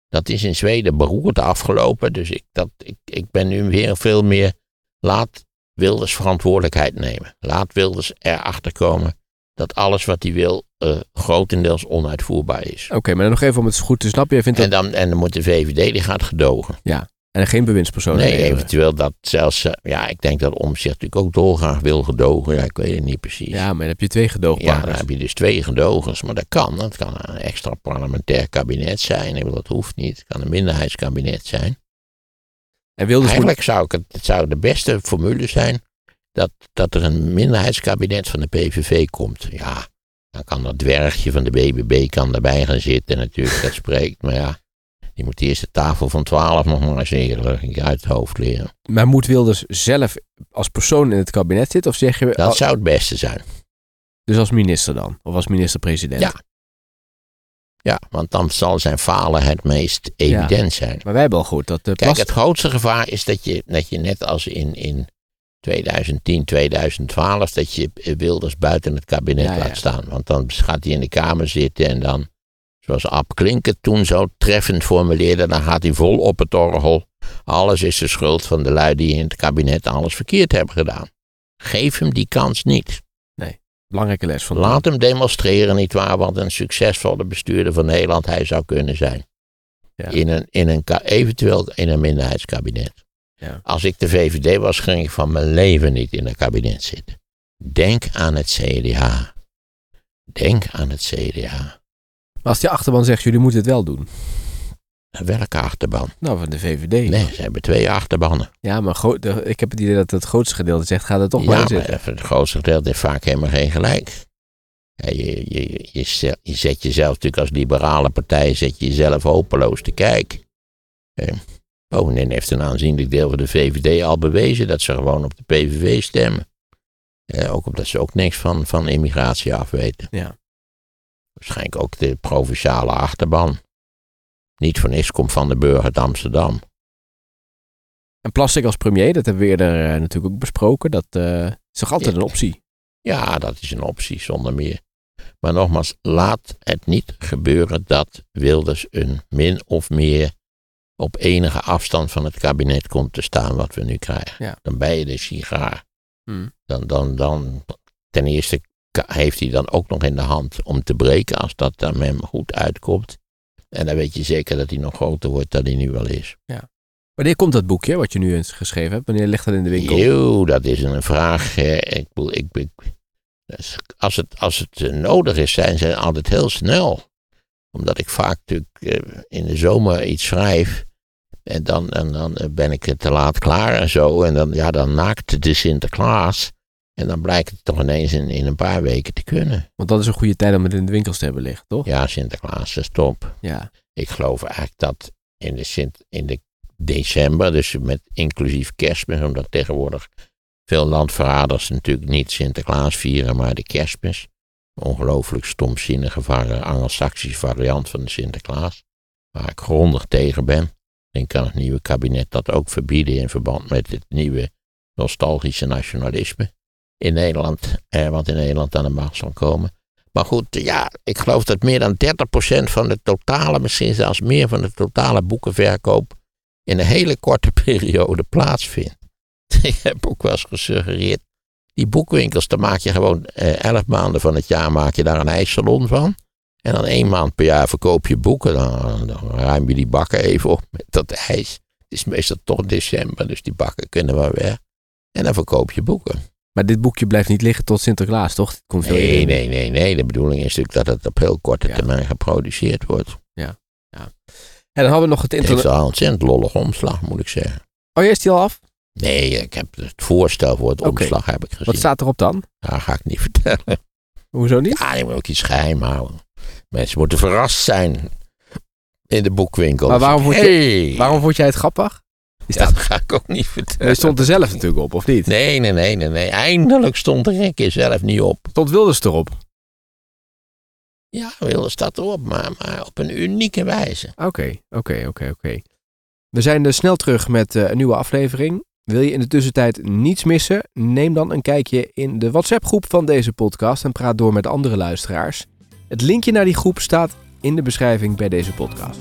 [SPEAKER 1] dat is in Zweden beroerd afgelopen. Dus ik, dat, ik, ik ben nu weer veel meer. Laat Wilders verantwoordelijkheid nemen. Laat Wilders erachter komen dat alles wat hij wil eh, grotendeels onuitvoerbaar is.
[SPEAKER 4] Oké, maar dan nog even om het goed te snappen. Jij vindt
[SPEAKER 1] En dan, en dan moet de VVD, die gaat gedogen.
[SPEAKER 4] En geen bewindspersoon
[SPEAKER 1] Nee, eventueel dat zelfs, eh, ja, ik denk dat Omzicht natuurlijk ook dolgraag wil gedogen. Ja, ik weet het niet precies.
[SPEAKER 4] Ja, maar dan heb je twee
[SPEAKER 1] Ja,
[SPEAKER 4] gedoogpartners.
[SPEAKER 1] dan heb je dus twee gedogers, maar dat kan. Dat kan een extra parlementair kabinet zijn. Ik Dat hoeft niet. Het kan een minderheidskabinet zijn.
[SPEAKER 4] en Wilders moet...
[SPEAKER 1] Eigenlijk zou ik het, het zou de beste formule zijn dat, dat er een minderheidskabinet van de PVV komt. Ja, dan kan dat dwergje van de BBB kan erbij gaan zitten natuurlijk, dat spreekt. Maar ja, die moet eerst de tafel van 12 nog maar eens eerlijk uit het hoofd leren.
[SPEAKER 4] Maar moet Wilders zelf als persoon in het kabinet zitten? Of zeg je...
[SPEAKER 1] Dat zou het beste zijn.
[SPEAKER 4] Dus als minister dan? Of als minister-president?
[SPEAKER 1] Ja. Ja, want dan zal zijn falen het meest evident zijn.
[SPEAKER 4] Maar wij hebben al goed dat de
[SPEAKER 1] Kijk,
[SPEAKER 4] plast-
[SPEAKER 1] het grootste gevaar is dat je, dat je net als in, in 2010, 2012, dat je Wilders buiten het kabinet
[SPEAKER 4] Ja, ja.
[SPEAKER 1] laat staan. Want dan gaat hij in de Kamer zitten en dan, zoals Ab Klink het toen zo treffend formuleerde, dan gaat hij vol op het orgel. Alles is de schuld van de lui die in het kabinet alles verkeerd hebben gedaan. Geef hem die kans niet.
[SPEAKER 4] Belangrijke les van
[SPEAKER 1] Laat hem demonstreren, nietwaar, wat een succesvolle bestuurder van Nederland hij zou kunnen zijn.
[SPEAKER 4] Ja.
[SPEAKER 1] In een, in een, eventueel in een minderheidskabinet.
[SPEAKER 4] Ja.
[SPEAKER 1] Als ik de VVD was, ging ik van mijn leven niet in een kabinet zitten. Denk aan het CDA. Denk aan het CDA.
[SPEAKER 4] Maar als die achterban zegt, jullie moeten het wel doen.
[SPEAKER 1] Welke achterban?
[SPEAKER 4] Nou, van de VVD.
[SPEAKER 1] Nee, ze hebben twee achterbannen.
[SPEAKER 4] Ja, maar ik heb het idee dat het grootste gedeelte zegt, gaat er toch
[SPEAKER 1] ja, maar
[SPEAKER 4] zitten.
[SPEAKER 1] even het grootste gedeelte heeft vaak helemaal geen gelijk. Ja, je, je, je, zet- je zet jezelf natuurlijk als liberale partij, zet je jezelf hopeloos te kijken. Eh, bovendien heeft een aanzienlijk deel van de VVD al bewezen dat ze gewoon op de PVV stemmen. Eh, ook omdat ze ook niks van, van immigratie afweten.
[SPEAKER 4] Ja.
[SPEAKER 1] Waarschijnlijk ook de provinciale achterban. Niet voor niks komt Van de Burger uit Amsterdam.
[SPEAKER 4] En plastic als premier, dat hebben we eerder eh, natuurlijk ook besproken. Dat eh, is toch altijd
[SPEAKER 1] Ja.
[SPEAKER 4] een optie?
[SPEAKER 1] Ja, dat is een optie zonder meer. Maar nogmaals, laat het niet gebeuren dat Wilders een min of meer op enige afstand van het kabinet komt te staan wat we nu krijgen.
[SPEAKER 4] Ja.
[SPEAKER 1] Dan ben je de sigaar.
[SPEAKER 4] Hmm.
[SPEAKER 1] Dan, dan, dan, ten eerste heeft hij dan ook nog in de hand om te breken als dat dan hem goed uitkomt. En dan weet je zeker dat hij nog groter wordt dan hij nu al is.
[SPEAKER 4] Wanneer komt dat boekje wat je nu eens geschreven hebt? Wanneer ligt dat in de winkel?
[SPEAKER 1] Eeuw, dat is een vraag. Ik, ik, ik, als, het, als het eh, nodig is, zijn ze altijd heel snel. Omdat ik vaak natuurlijk eh, in de zomer iets schrijf. En dan, en dan eh, ben ik te laat klaar en zo. En dan, ja, dan naakt de Sinterklaas. En dan blijkt het toch ineens in, in een paar weken te kunnen.
[SPEAKER 4] Want dat is een goede tijd om het in de winkels te hebben liggen, toch?
[SPEAKER 1] Ja, Sinterklaas is top.
[SPEAKER 4] Ja.
[SPEAKER 1] Ik geloof eigenlijk dat in de, Sint, in de december, dus met inclusief kerstmis, omdat tegenwoordig veel landverraders natuurlijk niet Sinterklaas vieren, maar de kerstmis. Ongelooflijk stomzinnige Anglo-Saxische variant van de Sinterklaas, waar ik grondig tegen ben. En kan het nieuwe kabinet dat ook verbieden in verband met het nieuwe nostalgische nationalisme in Nederland, eh, wat in Nederland aan de macht zal komen. Maar goed, ja, ik geloof dat meer dan 30% van de totale, misschien zelfs meer van de totale boekenverkoop in een hele korte periode plaatsvindt. Ik heb ook wel eens gesuggereerd, die boekwinkels, daar maak je gewoon eh, elf maanden van het jaar maak je daar een ijssalon van. En dan één maand per jaar verkoop je boeken. Dan, dan ruim je die bakken even op met dat ijs. Het is meestal toch december, dus die bakken kunnen wel weg. En dan verkoop je boeken.
[SPEAKER 4] Maar dit boekje blijft niet liggen tot Sinterklaas, toch? Het komt veel
[SPEAKER 1] Nee, nee, nee, nee. De bedoeling is natuurlijk dat het op heel korte
[SPEAKER 4] Ja.
[SPEAKER 1] termijn geproduceerd wordt.
[SPEAKER 4] En dan hadden we nog het
[SPEAKER 1] Het heeft
[SPEAKER 4] internet.
[SPEAKER 1] wel een ontzettend lollige omslag, moet ik zeggen.
[SPEAKER 4] Oh, is die al af?
[SPEAKER 1] Nee, ik heb het voorstel voor het omslag heb ik gezien.
[SPEAKER 4] Wat staat erop dan?
[SPEAKER 1] Daar ga ik niet vertellen.
[SPEAKER 4] Hoezo niet?
[SPEAKER 1] Ja, je moet ook iets geheim houden. Mensen moeten verrast zijn in de boekwinkel.
[SPEAKER 4] Maar waarom word je-
[SPEAKER 1] hey,
[SPEAKER 4] Waarom vond jij het grappig?
[SPEAKER 1] Ja,
[SPEAKER 4] staat,
[SPEAKER 1] dat ga ik ook niet vertellen.
[SPEAKER 4] hij stond er zelf natuurlijk op, of niet?
[SPEAKER 1] Nee, nee, nee, nee, nee. Eindelijk stond de rekje zelf niet op.
[SPEAKER 4] Stond Wilders erop?
[SPEAKER 1] Ja, Wilders staat erop, maar, maar op een unieke wijze.
[SPEAKER 4] Oké, oké, oké, oké. We zijn er snel terug met eh, een nieuwe aflevering. Wil je in de tussentijd niets missen? Neem dan een kijkje in de WhatsApp-groep van deze podcast en praat door met andere luisteraars. Het linkje naar die groep staat in de beschrijving bij deze podcast.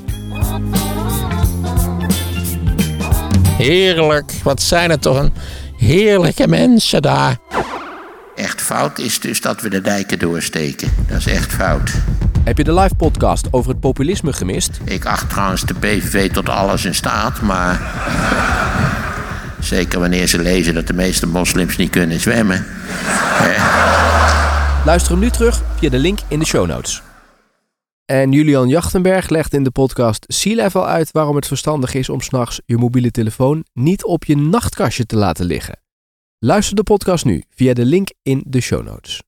[SPEAKER 1] Heerlijk, wat zijn er toch een heerlijke mensen daar. Echt fout is dus dat we de dijken doorsteken. Dat is echt fout.
[SPEAKER 4] Heb je de live podcast over het populisme gemist?
[SPEAKER 1] Ik acht trouwens de PVV tot alles in staat, maar... Zeker wanneer ze lezen dat de meeste moslims niet kunnen zwemmen.
[SPEAKER 4] Luister hem nu terug via de link in de show notes. En Julian Jachtenberg legt in de podcast Sea Level uit waarom het verstandig is om s'nachts je mobiele telefoon niet op je nachtkastje te laten liggen. Luister de podcast nu via de link in de show notes.